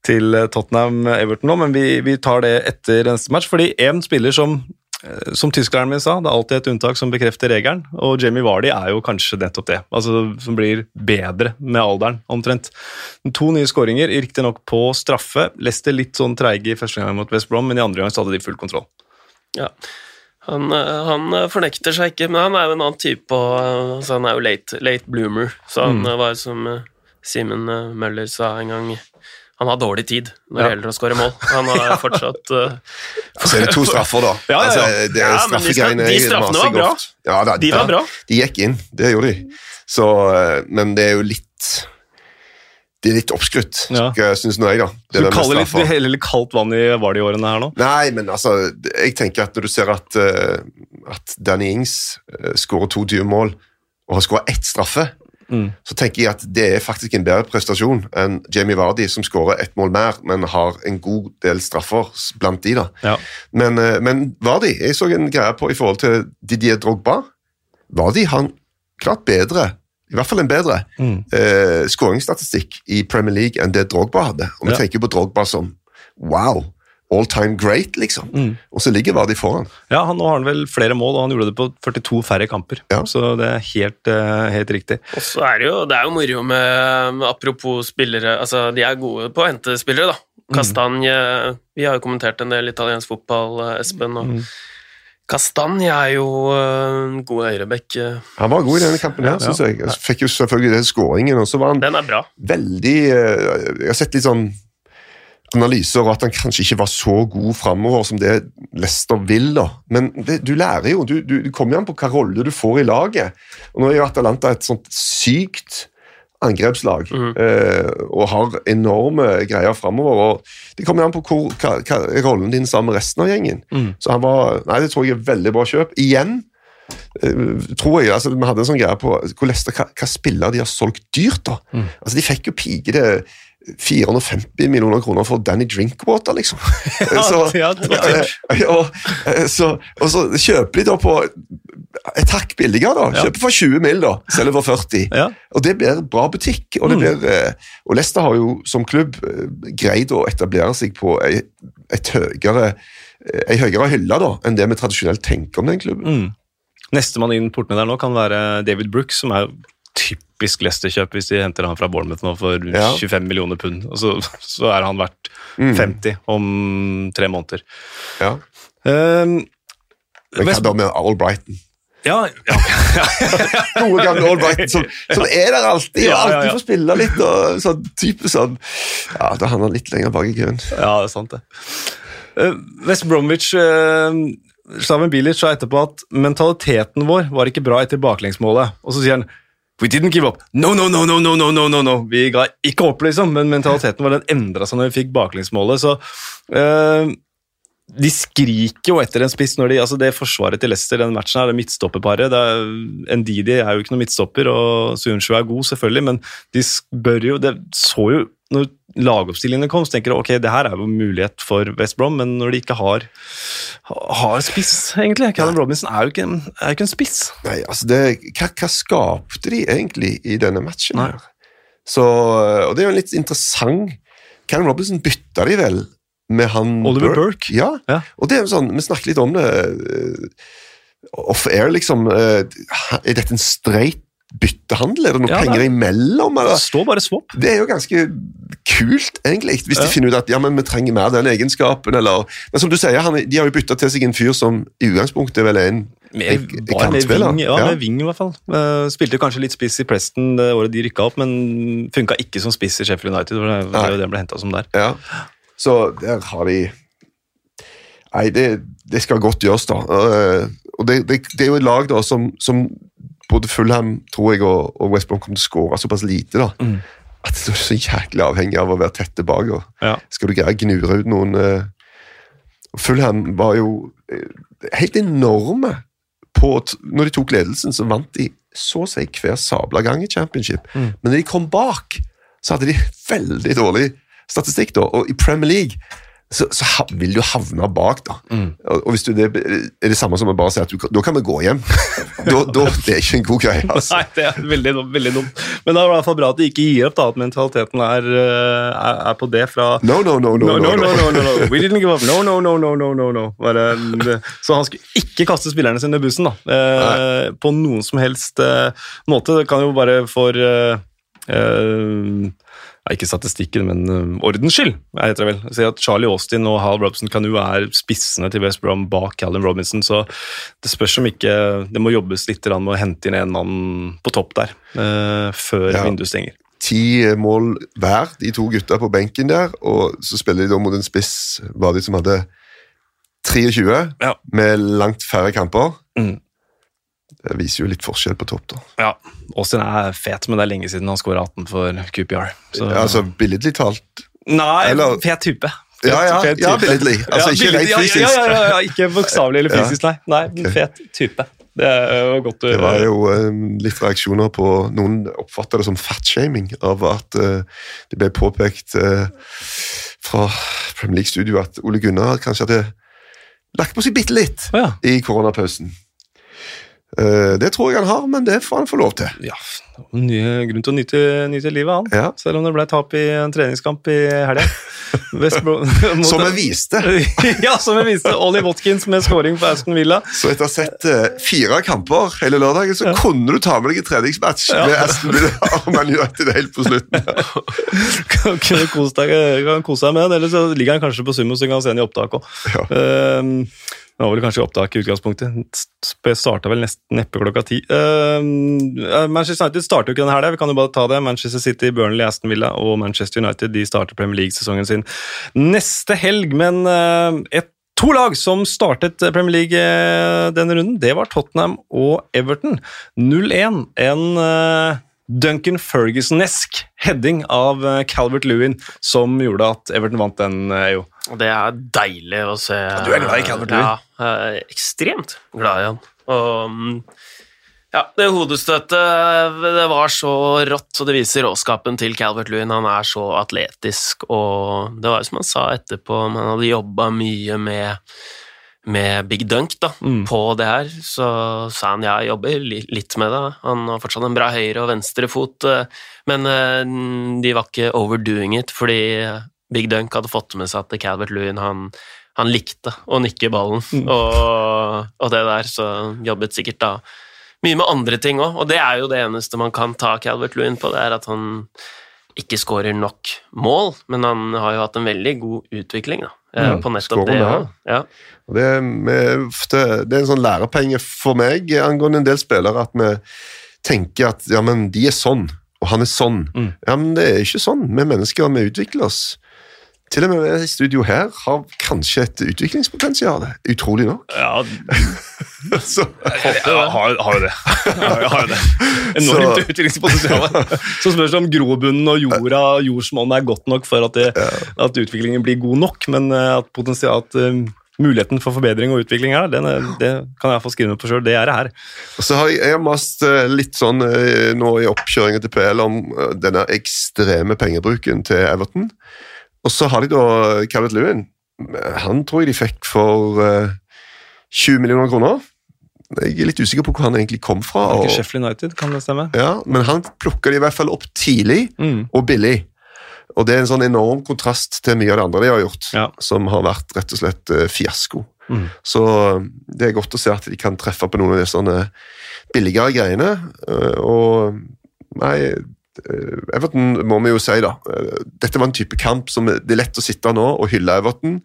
S1: til Tottenham-Everton nå, men vi, vi tar det etter neste match. Fordi en spiller som eh, som tyskeren min sa, det er alltid et unntak som bekrefter regelen, og Jamie Vardy er jo kanskje nettopp det. altså Som blir bedre med alderen, omtrent. To nye skåringer, riktignok på straffe. leste litt sånn treige i første gang mot West Brom, men i andre gang så hadde de full kontroll.
S2: Ja. Han, eh, han eh, fornekter seg ikke, men han er jo en annen type. Og, eh, han er jo late, late bloomer. Så han
S1: Mm.
S2: eh, var som eh, Simen eh, Møller sa en gang han har dårlig tid når det
S1: Ja.
S2: gjelder å skåre mål. Han har fortsatt eh,
S3: Så er det to straffer, da.
S1: Ja, ja, ja.
S3: Altså, det er
S2: Ja, de
S3: straffegreiene
S2: de straffene var bra.
S3: Ja, da,
S2: De var bra.
S3: De gikk inn, det gjorde de. Så, eh, men det er jo litt Det er litt oppskrutt,
S1: Ja.
S3: syns nå jeg, da. Det
S1: Så du kaller litt,
S3: det
S1: heller litt kaldt vann i Vardø-årene her nå?
S3: Nei, men altså, jeg tenker at når du ser at, uh, at Danny Ings uh, skårer 22 mål og har skåra ett straffe,
S1: Mm.
S3: så tenker jeg at det er faktisk en bedre prestasjon enn Jamie Vardy, som skårer ett mål mer, men har en god del straffer blant de. da.
S1: Ja.
S3: Men, eh, men Vardy, jeg så en greie på i forhold til Didier Drogba. Vardy har klart bedre, i hvert fall en bedre,
S1: Mm.
S3: eh, skåringsstatistikk i Premier League enn det Drogba hadde. Og vi
S1: Ja.
S3: tenker på Drogba som wow, all time great, liksom.
S1: Mm.
S3: Og så ligger Vardi foran.
S1: Ja, han, Nå har han vel flere mål, og han gjorde det på 42 færre kamper.
S3: Ja.
S1: Så det er helt, eh, helt riktig.
S2: Og så er det jo, det er jo moro med Apropos spillere altså De er gode på å hente spillere, da. Kastanje Vi har jo kommentert en del italiensk fotball, eh, Espen. og
S1: Mm.
S2: Kastanje er jo eh, en god høyrebekk.
S3: Han var god i denne kampen, her,
S1: Ja.
S3: synes jeg. Fikk jo selvfølgelig den skåringen, og så var han
S2: Den er bra.
S3: veldig Jeg har sett litt sånn analyser og at han kanskje ikke var så god framover som det Leicester vil. da. Men det, du lærer jo. Du, du, du kommer jo an på hva rolle du får i laget. Og Nå er jo Atalanta et sånt sykt angrepslag
S2: mm.
S3: eh, og har enorme greier framover. Det kommer an på hvor, hva, hva rollen din sammen med resten av gjengen.
S1: Mm.
S3: Så han var, nei, Det tror jeg er veldig bra kjøp. Igjen eh, tror jeg, altså Vi hadde en sånn greie på hvor Leicester, hva, hva spillere de har solgt dyrt. da.
S1: Mm.
S3: Altså De fikk jo pigede 450 millioner kroner for Danny Drinkwater, liksom. så,
S1: ja,
S3: og, eh, så, og så kjøper de da på et hakk billigere, da. Kjøper for 20 mill., da. Selger for 40.
S1: Ja.
S3: Og det blir bra butikk. Og, det
S1: Mm.
S3: blir, eh, og Leicester har jo som klubb eh, greid å etablere seg på ei, et høyere, ei høyere hylle da, enn det vi tradisjonelt tenker om den klubben.
S1: Mm. Nestemann inn portene der nå kan være David Brooks, som er jo typisk Leicester-kjøp hvis de henter han fra Bournemouth nå for
S3: Ja.
S1: 25 millioner pund. Og så, så er han verdt
S3: Mm.
S1: 50 om tre måneder.
S3: Ja.
S1: Um,
S3: Men hva da med Albrighton?
S1: ja, ja.
S3: Gode gamle Albrighton som, som er der alltid,
S1: Ja, ja, ja.
S3: alltid får spille litt. og sånn type sånn Ja, da havner han litt lenger bak i køen.
S1: Ja, det er sant, det. Uh, West Bromwich uh, Slaven Bilic sa etterpå at mentaliteten vår var ikke bra etter baklengsmålet. Og så sier han We didn't give up. No, no, no, no, no, no, no, no, no. Vi ga ikke opp, liksom, men mentaliteten vår den endra seg når vi fikk baklengsmålet. Så uh, de skriker jo etter en spiss når de Altså, det forsvaret til Leicester den matchen her, det midtstopperparet er, Ndidi er jo ikke noen midtstopper, og Suyunshu er god, selvfølgelig, men de bør jo Det så jo når lagoppstillingene kom, så tenker du ok, det her er jo mulighet for West Brom, men når de ikke har, har spiss, egentlig Callum Robinson er jo ikke, en- er ikke en spiss.
S3: Nei, altså det, hva, hva skapte de egentlig i denne matchen?
S1: Nei.
S3: Så, og det er jo litt interessant. Callum Robinson bytta de vel med han
S1: Oliver Burke.
S3: Ja,
S1: Ja.
S3: og det er jo sånn, vi snakket litt om det eh, off-air, liksom. eh, Er dette en streit byttehandel? Er det noen
S1: Ja, det er-
S3: penger imellom? Eller?
S1: Det står bare swap.
S3: Det er jo ganske kult, egentlig, hvis de
S1: Ja.
S3: finner ut at ja, men vi trenger mer den egenskapen. Eller, men som du sier, han, de har jo bytta til seg en fyr som i utgangspunktet vel er en
S1: Med, ving, ja,
S3: Ja.
S1: med ving i hvert fall. Uh, spilte kanskje litt spiss i Preston det året de rykka opp, men funka ikke som spiss i Sheffield United. For det var jo det ble som der.
S3: Ja. Så der har de Nei, det, det skal godt gjøres, da. Uh, Og det, det, det er jo et lag da som, som både Fulham tror jeg, og, og West Brom kommer til å skåre såpass lite. da.
S1: Mm.
S3: At du er så jæklig avhengig av å være tett tilbake.
S1: Ja.
S3: Skal du greie å gnure ut noen eh, Fulham var jo eh, helt enorme på at Når de tok ledelsen, så vant de så å si hver sabla gang i championship.
S1: Mm.
S3: Men når de kom bak, så hadde de veldig dårlig statistikk. da, Og i Premier League så, så vil du havne bak, da.
S1: Mm.
S3: Og, hvis du det er det samme som å bare si at du, da kan vi gå hjem. da, da, det er ikke en god greie. altså.
S1: Nei, det er veldig, veldig dumt. Men det er i hvert fall bra at de ikke gir opp, da, at mentaliteten er, eh, er, er på det fra
S3: No, no, no, no.
S1: No, no, no, no. We didn't give up. No, no, no, no, no, no, no. Bare, så han skulle ikke kaste spillerne sine i bussen, da. Eh, på noen som helst eh, måte. Det kan jo bare for eh, eh, Ikke statistikken, men uh, ordens skyld, jeg heter det vel. Si at Charlie Austin og Hal Robson kan jo være spissene til West Brom bak Callum Robinson, så det spørs om ikke det må jobbes litt med å hente inn en mann på topp der uh, før
S3: Ja.
S1: vinduet stenger.
S3: ti mål hver, de to gutta på benken der, og så spiller de da mot en spiss var de som hadde 23,
S1: Ja.
S3: med langt færre kamper.
S1: Mm.
S3: Det viser jo litt forskjell på topp, da.
S1: Ja, Austin er fet, men det er lenge siden han skåra 18 for QPR. Så,
S3: Altså, Billedlig talt.
S1: Nei,
S3: eller-
S1: fet type. Fet,
S3: Ja, ja,
S1: fet
S3: ja billedlig. Altså, ikke
S1: billedlig,
S3: rent fysisk.
S1: Ja, ja, ja, ja, ikke bokstavelig eller fysisk, nei. Nei, okay. fet type. Det godt
S3: Det var jo eh, litt reaksjoner på Noen oppfatta det som fatshaming av at eh, det ble påpekt eh, fra Premier League-studio at Ole Gunnar kanskje hadde lagt på seg bitte litt
S1: ja.
S3: i koronapausen. Eh, det tror jeg han har, men det får han få lov til.
S1: ja. Nye grunn til å nyte, nyte livet, han.
S3: Ja.
S1: Selv om det ble tap i en treningskamp i helga.
S3: Som jeg viste.
S1: ja, som jeg viste. Ollie Watkins med scoring for Aston Villa.
S3: Så etter å ha sett eh, fire kamper hele lørdagen, så kunne du ta med deg en treningsmatch med Aston Villa og Man United helt på slutten.
S1: Kan du kose deg, kan kose deg med den, eller så ligger han kanskje på Sumo, så kan han se den i opptak òg. Det var vel kanskje opptak i utgangspunktet. Sp- Starta vel nesten neppe klokka ti. Eh, Manchester United starter jo ikke denne her, vi kan jo bare ta det. Manchester City, Burnley, Aston Villa og Manchester United de starter Premier League-sesongen sin neste helg. Men uh, et To lag som startet Premier League denne runden, det var Tottenham og Everton. 0-1. En eh, Duncan Ferguson-esk heading av eh, Calvert Lewin som gjorde at Everton vant den, eh, jo.
S2: Og det er deilig å se.
S1: Ja, du er glad i Calvert-Lewin?
S2: Ja, jeg er ekstremt glad i han. Og mm, ja, det hodestøtet det var så rått, så det viser råskapen til Calvert Lewin. Han er så atletisk, og det var jo som han sa etterpå, man hadde jobba mye med med Big Dunk da,
S1: Mm.
S2: på det her, så sa han ja, jeg jobber litt med det. Han har fortsatt en bra høyre- og venstrefot, fot, men eh, de var ikke overdoing it, fordi Big Dunk hadde fått med seg at Calvert Lewin han, han likte å nikke ballen,
S1: Mm.
S2: og, og det der, så jobbet sikkert da mye med andre ting òg, og det er jo det eneste man kan ta Calvert Lewin på, det er at han ikke skårer nok mål, men han har jo hatt en veldig god utvikling da, eh,
S3: Mm,
S2: på nettopp det. Ja.
S3: Det, er ofte, det er en sånn lærepenge for meg angående en del spillere at vi tenker at ja, men de er sånn, og han er sånn.
S1: Mm.
S3: Ja, men det er ikke sånn. Vi mennesker vi utvikler oss. Til og med vi i studio her har kanskje et utviklingspotensial. Utrolig nok.
S1: Ja,
S3: Så,
S1: har, har jo det. Har, har jo det. Enormt
S3: Så-
S1: utviklingspotensial. Så spørs det om grobunnen og jorda, jordsmonnet er godt nok for at, det, at utviklingen blir god nok, men eh, at, potensial, at eh, muligheten for forbedring og utvikling her, den, er- det kan jeg få skrive meg på sjøl. Det er det her.
S3: Og så har jeg, jeg har mast eh, litt sånn eh, nå i oppkjøringa til PL om eh, denne ekstreme pengebruken til Everton. Og så har de da Calvert Lewin. Han tror jeg de fikk for uh, 20 millioner kroner. Jeg er litt usikker på hvor han egentlig kom fra.
S1: Ikke
S3: Og,
S1: Sheffield United, kan det stemme?
S3: ja, men han plukka de i hvert fall opp tidlig
S1: Mm.
S3: og billig. Og det er en sånn enorm kontrast til mye av det andre de har gjort,
S1: Ja.
S3: som har vært rett og slett uh, fiasko.
S1: Mm.
S3: Så eh, det er godt å se at de kan treffe på noen av de sånne billigere greiene. Uh, Og nei, eh, Everton må vi jo si, da. eh, Dette var en type kamp som det er lett å sitte nå og hylle Everton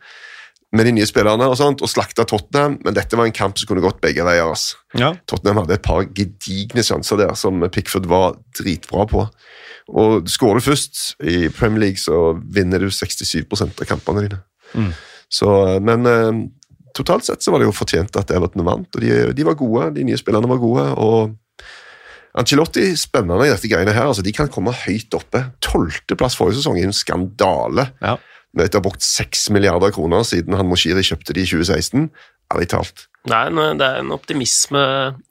S3: med de nye spillerne og sånt, og slakte Tottenham, men dette var en kamp som kunne gått begge veier. Altså.
S1: Ja.
S3: Tottenham hadde et par gedigne sjanser der som Pickford var dritbra på. Og Skårer du først i Premier League, så vinner du 67 av kampene dine.
S1: Mm.
S3: Så, men eh, totalt sett så var det jo fortjent at Everton vant, og de, de var gode, de nye spillerne var gode. og Ancelotti spennende i dette greiene her. altså De kan komme høyt oppe. Tolvteplass forrige sesong er en skandale.
S1: Ja.
S3: Etter å ha brukt 6 milliarder kroner siden han Moshiri kjøpte de i 2016. Ærlig talt.
S2: Det er en, det er en optimisme,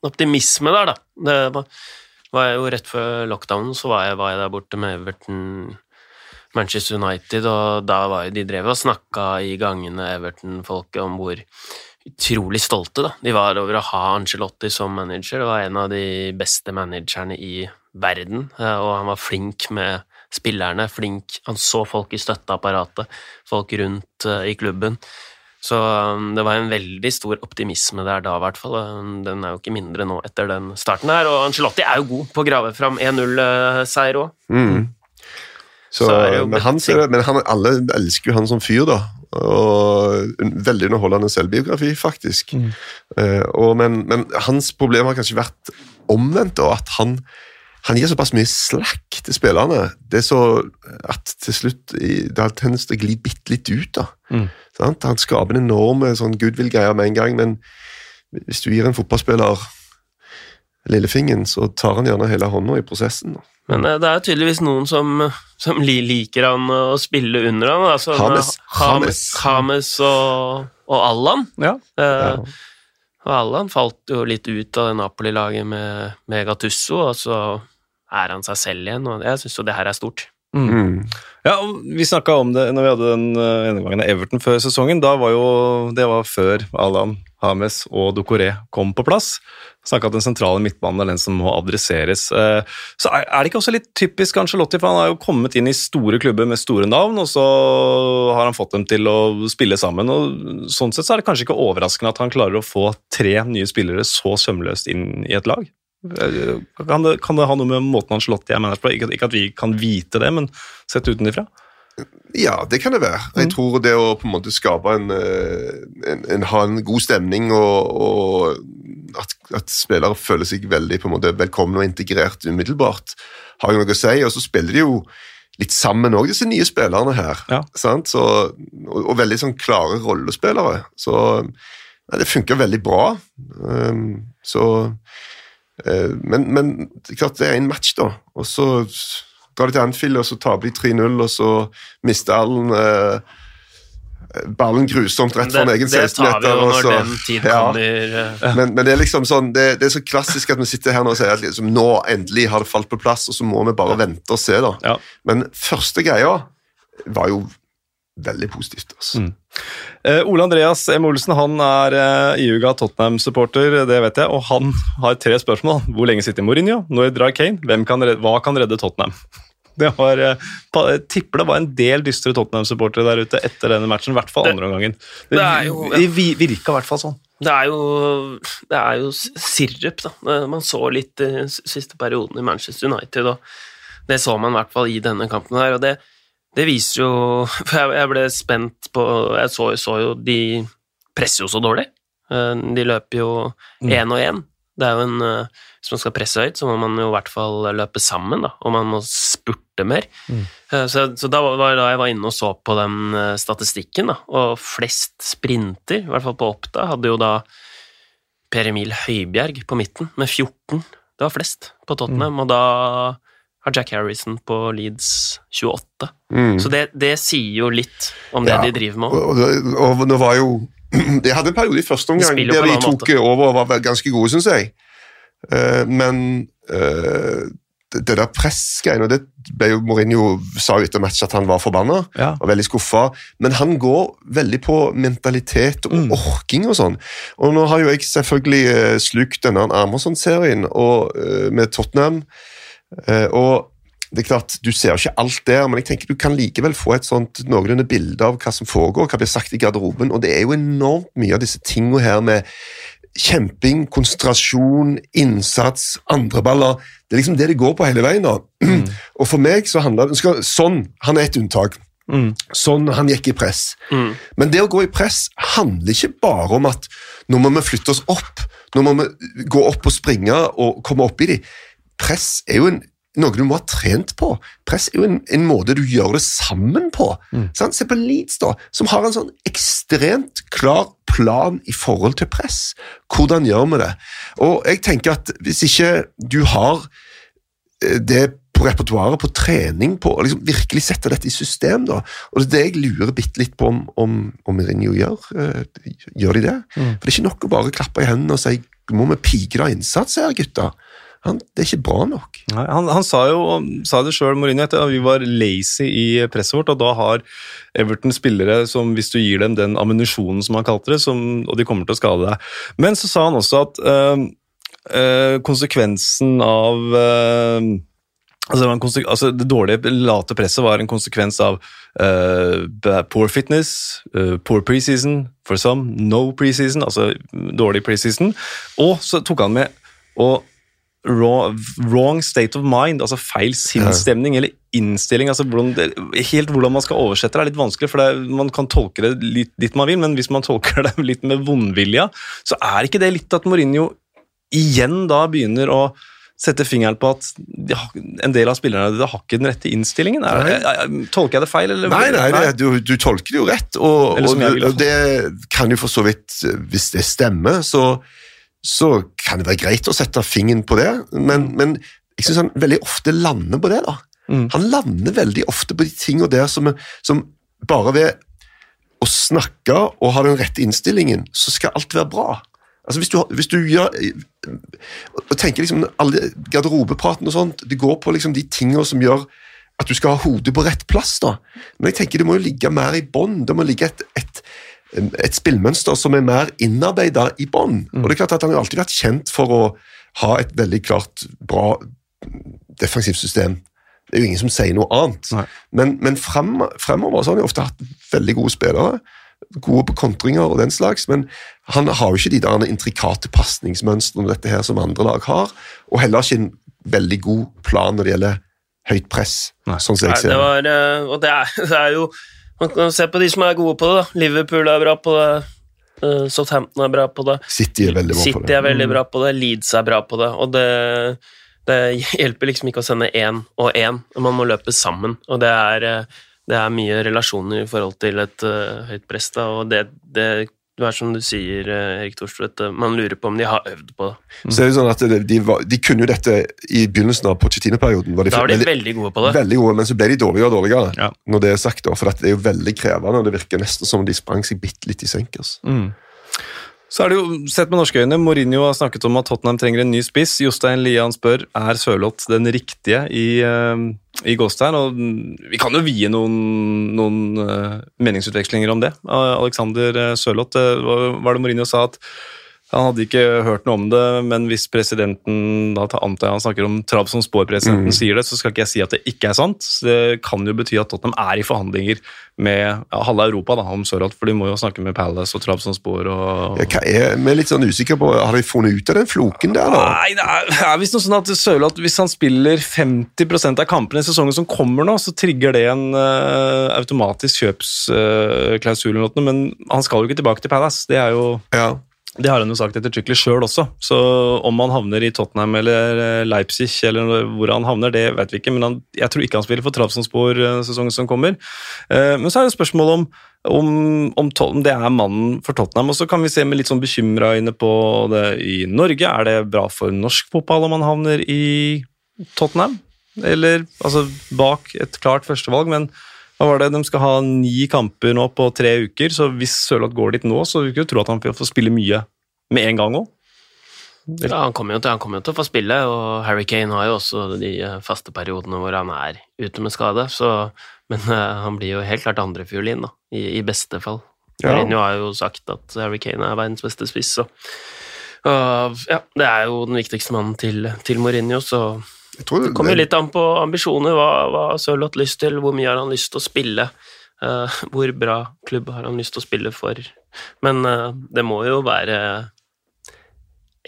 S2: optimisme der, da. Det var, var jeg jo Rett før lockdown så var jeg, var jeg der borte med Everton Manchester United, og da var jo de drev og snakka i gangene, Everton-folket, om hvor utrolig stolte da. de var over å ha Angelotti som manager. Det var en av de beste managerne i verden, eh, og han var flink med spillerne. flink, Han så folk i støtteapparatet, folk rundt eh, i klubben. Så um, det var en veldig stor optimisme der da, i hvert fall. Um, Den er jo ikke mindre nå etter den starten her. Og Angelotti er jo god på å grave fram 1-0-seier òg.
S3: Mm. Så,
S2: Så
S3: men han, men han, alle elsker jo han som fyr, da. Og en veldig underholdende selvbiografi, faktisk. Eh, og, men, men hans problem har kanskje vært omvendt, da. At han, han gir såpass mye slack til spillerne. Det er så at til slutt det har tendens til å gli bitte litt ut. da.
S1: Mm.
S3: Sant? Han skaper en enorme sånn goodwill-greier med en gang, men hvis du gir en fotballspiller lillefingeren, så tar han gjerne hele hånda i prosessen. da.
S2: Men eh, det er tydeligvis noen som, som liker han å spille under han. Altså,
S3: Hames.
S2: Hames. Hames og, og Allan.
S1: Ja.
S2: Eh,
S3: Ja.
S2: Og Allan falt jo litt ut av det Napoli-laget med, med Gattusso, og så er han seg selv igjen, og jeg syns jo det her er stort.
S3: Mm.
S1: Ja, og Vi snakka om det når vi hadde den uh, gjennomgangen av Everton før sesongen. Da var jo, Det var før Allan Hames og Dokoré kom på plass. Snakka at den sentrale midtbanen er den som må adresseres. Eh, så er, det ikke også litt typisk Angelotti, for han har jo kommet inn i store klubber med store navn, og så har han fått dem til å spille sammen. og Sånn sett så er det kanskje ikke overraskende at han klarer å få tre nye spillere så sømløst inn i et lag. Eh, Kan det, kan det ha noe med måten Angelotti er manager på? Ikke at vi kan vite det, men sett utenfra?
S3: Ja, det kan det være. Jeg tror det å på en måte skape en, eh, en, en ha en god stemning og, og at, at spillere føler seg veldig på en måte velkomne og integrert umiddelbart, har jo noe å si. Og så spiller de jo litt sammen òg, disse nye spillerne her.
S1: Ja.
S3: Sant? Så, og, og veldig sånn klare rollespillere. Så ja, det funker veldig bra. Um, så uh, men, men klart det er en match, da. Og så drar de til Anfield, og så taper de 3-0, og så mister Allen eh, ballen grusomt rett foran egen
S2: det tar vi
S3: 16-meter.
S2: jo når
S3: så-
S2: den tid
S3: Ja.
S2: kommer. eh.
S3: Men, men det er liksom sånn, det, det er så klassisk at vi sitter her nå og sier at liksom, nå endelig har det falt på plass, og så må vi bare vente og se. da.
S1: Ja.
S3: Men første greia var jo veldig positivt. altså.
S1: Mm. Eh, Ole Andreas M. Olsen han er eh, iuga Tottenham-supporter, det vet jeg, og han har tre spørsmål. Hvor lenge sitter Mourinho? Når drar Kane? Hvem kan redde, hva kan redde Tottenham? Det var, eh, jeg tipper det var en del dystre Tottenham-supportere der ute etter denne matchen, i hvert fall andre omgangen. Det,
S2: det
S1: det virka i hvert fall sånn.
S2: Det er jo, det er jo sirup, da. Eh, Man så litt i s- siste perioden i Manchester United, og det så man i hvert fall i denne kampen her, og det, det viser jo For jeg, ble spent på Jeg så, så jo De presser jo så dårlig. Eh, De løper jo
S1: Mm.
S2: én og én. Det er jo en eh, Hvis man skal presse høyt, så må man jo i hvert fall løpe sammen, da, og man må spurte mer.
S1: Mm.
S2: Eh, Så, så da var da jeg var inne og så på den eh, statistikken, da, og flest sprinter, i hvert fall på Oppda, hadde jo da Per Emil Høibjerg på midten med 14. Det var flest på Tottenham, og da har Jack Harrison på Leeds 28.
S3: Mm.
S2: Så det, det sier jo litt om det
S3: Ja.
S2: de driver med.
S3: Og, og, og nå var jo De hadde en periode i første omgang der de tok måte. over og var ganske gode, syns jeg. Eh, men eh, det, der pressgreiene og det ble jo Mourinho sa jo etter match at han var forbanna
S1: Ja.
S3: og veldig skuffa. Men han går veldig på mentalitet og
S1: Mm.
S3: orking og sånn. Og nå har jo jeg selvfølgelig eh, slukt denne eh, med Tottenham. Og det er klart, Du ser ikke alt der, men jeg tenker du kan likevel få et sånt noenlunde bilde av hva som foregår, hva blir sagt i garderoben. Og det er jo enormt mye av disse tingene her med kjemping, konsentrasjon, innsats, andreballer. Det er liksom det det går på hele veien. da. Og for meg så handler det skal- Sånn, han er et unntak.
S1: Mm.
S3: Sånn han gikk i press.
S2: Mm.
S3: Men det å gå i press handler ikke bare om at nå må vi flytte oss opp, nå må vi gå opp og springe og komme opp i de. Press er jo en, noe du må ha trent på. Press er jo en, en måte du gjør det sammen på. Sant? Se på Leeds, da, som har en sånn ekstremt klar plan i forhold til press. Hvordan gjør vi det? Og jeg tenker at hvis ikke du har eh, det på repertoaret, på trening, på å liksom virkelig sette dette i system. da. Og Det er det jeg lurer bitte litt på om, om, om Mourinho gjør. Eh, Gjør de det?
S1: Mm.
S3: For Det er ikke nok å bare klappe i hendene og si må vi pike av innsats her, gutta. Han, det er ikke bra nok.
S1: Nei, han, han sa jo sa det sjøl, Mourinho, at vi var lazy i presset vårt, og da har Everton spillere som, hvis du gir dem den ammunisjonen, som han kalte det, som, og de kommer til å skade deg. Men så sa han også at øh, øh, konsekvensen av øh, Altså, det, altså, det dårlige, late presset var en konsekvens av uh, poor fitness, uh, poor preseason for some, no preseason, altså dårlig preseason. Og så tok han med og wrong, wrong state of mind, altså feil sinnsstemning eller innstilling. altså hvordan Helt hvordan man skal oversette det er litt vanskelig, for det, man kan tolke det litt dit man vil, men hvis man tolker det litt med vondvilja, så er ikke det litt at Mourinho igjen da begynner å sette fingeren på at de en del av spillerne de har ikke den rette innstillingen? Er, er, tolker jeg det feil? Eller?
S3: Nei, nei, det, du, du tolker det jo rett, og, og, og det kan jo for så vidt Hvis det stemmer, så, så kan det være greit å sette fingeren på det, men, men jeg syns han veldig ofte lander på det. da.
S1: Mm.
S3: Han lander veldig ofte på de tingene der som, som bare ved å snakke og ha den rette innstillingen, så skal alt være bra. Altså Hvis du, hvis du gjør og tenker liksom alle Garderobepraten og sånt, det går på liksom de tingene som gjør at du skal ha hodet på rett plass. da. Men jeg tenker det må jo ligge mer i bånn. Det må ligge et, et, et spillmønster som er mer innarbeida i bånn. Og det er klart at Han har alltid vært kjent for å ha et veldig klart bra defensivt system. Det er jo ingen som sier noe annet.
S1: Nei.
S3: Men, men frem, fremover så har han jo ofte hatt veldig gode spillere. Gode på kontringer og den slags, men han har jo ikke de der intrikate pasningsmønstrene dette her som andre lag har, og heller ikke en veldig god plan når det gjelder høyt press,
S1: Nei.
S3: sånn som
S2: Nei,
S3: jeg ser
S2: det var, og det er, det er jo Man kan se på de som er gode på det. da. Liverpool er bra på det. eh, Southampton er bra på det.
S3: City er veldig bra på
S2: City
S3: det.
S2: er veldig bra på det. Leeds er bra på det. Og det, det hjelper liksom ikke å sende én og én. Man må løpe sammen. Og det er, eh, det er mye relasjoner i forhold til et uh, høyt press. Da. Og det, det, det er som du sier, eh, Erik Thorstvedt, at man lurer på om de har øvd på det.
S3: Så er det sånn at de, de, var, de kunne jo dette i begynnelsen av Pochettino-perioden.
S2: Da var de
S3: veldig-
S2: veldig gode på det.
S3: Veldig gode, men så ble de dårligere og dårligere.
S1: Ja.
S3: når det er sagt da, For at det er jo veldig krevende, og det virker nesten som om de sprang seg bitte litt i senk. altså.
S1: Mm. Så er det jo, sett med norske øyne, Mourinho har snakket om at Tottenham trenger en ny spiss. Jostein Lian spør er Sørloth den riktige i, uh, i Gåstein. Og vi kan jo vie noen, noen eh, meningsutvekslinger om det. Uh, Alexander Sørloth, eh, var det Mourinho sa at han hadde ikke hørt noe om det, men hvis presidenten da antar jeg han snakker om Trabzonspor-presidenten sier det, så skal ikke jeg si at det ikke er sant. Så Det kan jo bety at Tottenham er i forhandlinger med ja, halve Europa da, om Sørloth, for de må jo snakke med Palace og Trabzonspor og
S3: Ja, hva er, Vi er litt sånn usikre på, Har de funnet ut av den floken der, da?
S1: Nei, det er, er visst noe sånn at Sørloth, hvis han spiller 50% av kampene i sesongen som kommer nå, så trigger det en uh, automatisk kjøpsklausul eller noe, men han skal jo ikke tilbake til Palace. Det er jo
S3: Ja.
S1: Det har han jo sagt ettertrykkelig sjøl også. Så om han havner i Tottenham eller eh, Leipzig, eller hvor han havner, det vet vi ikke. Men han, jeg tror ikke han spiller for Trabzonspor eh, sesongen som kommer. Eh, Men så er det spørsmålet om, om, om, om det er mannen for Tottenham. Og så kan vi se med litt sånn bekymra øyne på det i Norge. Er det bra for norsk fotball om han havner i Tottenham? Eller altså bak et klart førstevalg, men hva var det? De skal ha ni kamper nå på tre uker, så hvis Sørloth går dit nå, så vil vi ikke tro at han får spille mye med en gang òg.
S2: Ja, han kommer jo til, han kommer jo til å få spille, og Harry Kane har jo også de eh, faste periodene hvor han er ute med skade, så, men uh, han blir jo helt klart andrefiolin, da, i, i beste fall.
S3: Ja.
S2: Mourinho har jo sagt at Harry Kane er verdens beste spiss, så og, ja, det er jo den viktigste mannen til, til Mourinho, så det kommer jo litt an på ambisjoner. Hva, hva har Sørloth lyst til? Hvor mye har han lyst til å spille? Uh, hvor bra klubb har han lyst til å spille for? Men uh, det må jo være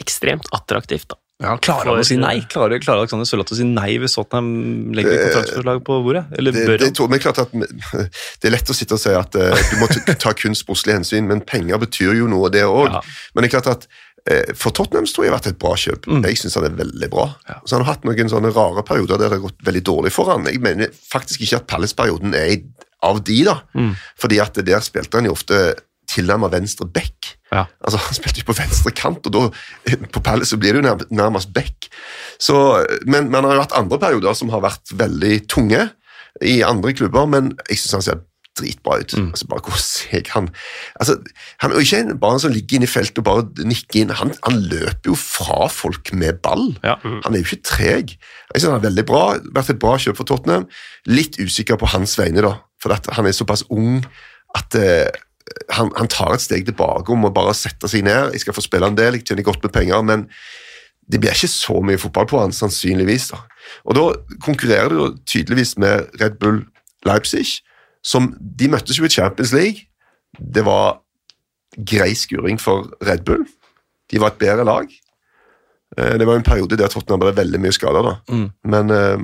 S2: ekstremt attraktivt, da.
S1: Ja, klarer han å si nei? Klarer, klarer Alexander Sørloth å si nei hvis Tottenham legger kontraktsforslag på bordet? Eller
S3: det,
S1: bør
S3: det,
S1: han?
S3: tror, men det, er klart at, det er lett å sitte og si at uh, du må ta- kun sportslige hensyn, men penger betyr jo noe, det òg.
S1: Ja.
S3: Men det er klart at eh, for Tottenham tror jeg har vært et bra kjøp.
S1: Mm.
S3: Jeg syns han er veldig bra.
S1: Ja.
S3: Så Han har hatt noen sånne rare perioder der det har gått veldig dårlig for han. Jeg mener faktisk ikke at Palace-perioden er av de, da.
S1: Mm.
S3: Fordi at der spilte han jo ofte tilnærmet venstre back.
S1: Ja.
S3: Altså, Han spilte jo på venstre kant, og da på Palace så blir det jo nærmest back. Så, men, men han har jo hatt andre perioder som har vært veldig tunge i andre klubber, men jeg syns han ser dritbra ut.
S1: Mm.
S3: Altså, bare hvor seg han altså, Han er jo ikke en, barn som ligger inne i feltet og bare nikker inn. Han, han løper jo fra folk med ball.
S1: Ja.
S3: Han er jo ikke treg. Jeg synes han er veldig bra, vært et bra kjøp for Tottenham. Litt usikker på hans vegne, da, for han er såpass ung at eh, han, han tar et steg tilbake om å bare sette seg ned. Jeg skal få spille en del, jeg tjener godt med penger, men det blir ikke så mye fotball på han, sannsynligvis. da. Og da konkurrerer du tydeligvis med Red Bull Leipzig, som de møttes jo i Champions League. Det var grei skuring for Red Bull. De var et bedre lag. Eh, Det var en periode der Tottenham ble veldig mye skada, da.
S1: Mm.
S3: Men eh,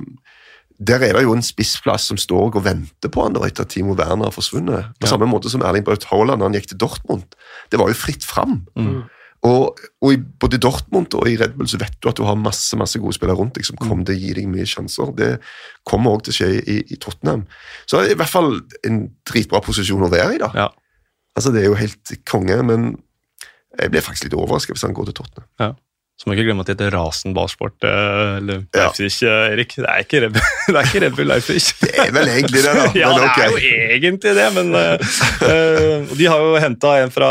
S3: der er det jo en spissplass som står og venter på han da, etter at Timo Werner har forsvunnet. På
S1: Ja.
S3: samme måte som Erling Braut Haaland han gikk til Dortmund. Det var jo fritt fram.
S1: Mm.
S3: Og, og i, både i Dortmund og i Red Bull så vet du at du har masse masse gode spillere rundt deg som kommer til å gi deg mye sjanser. Det kommer også til å skje i, i Tottenham. Så det er i hvert fall en dritbra posisjon å være i. da.
S1: Ja.
S3: Altså Det er jo helt konge, men jeg blir faktisk litt overrasket hvis han går til Tottenham.
S1: ja. Så må ikke glemme at det heter Rasen ballsport, eh, eller
S3: Ja.
S1: Leipzig, eh, Erik. Det er ikke Red det er ikke Red Bull Leipzig.
S3: Det er vel egentlig det, da.
S1: ja, det er jo egentlig det, men eh, De har jo henta en fra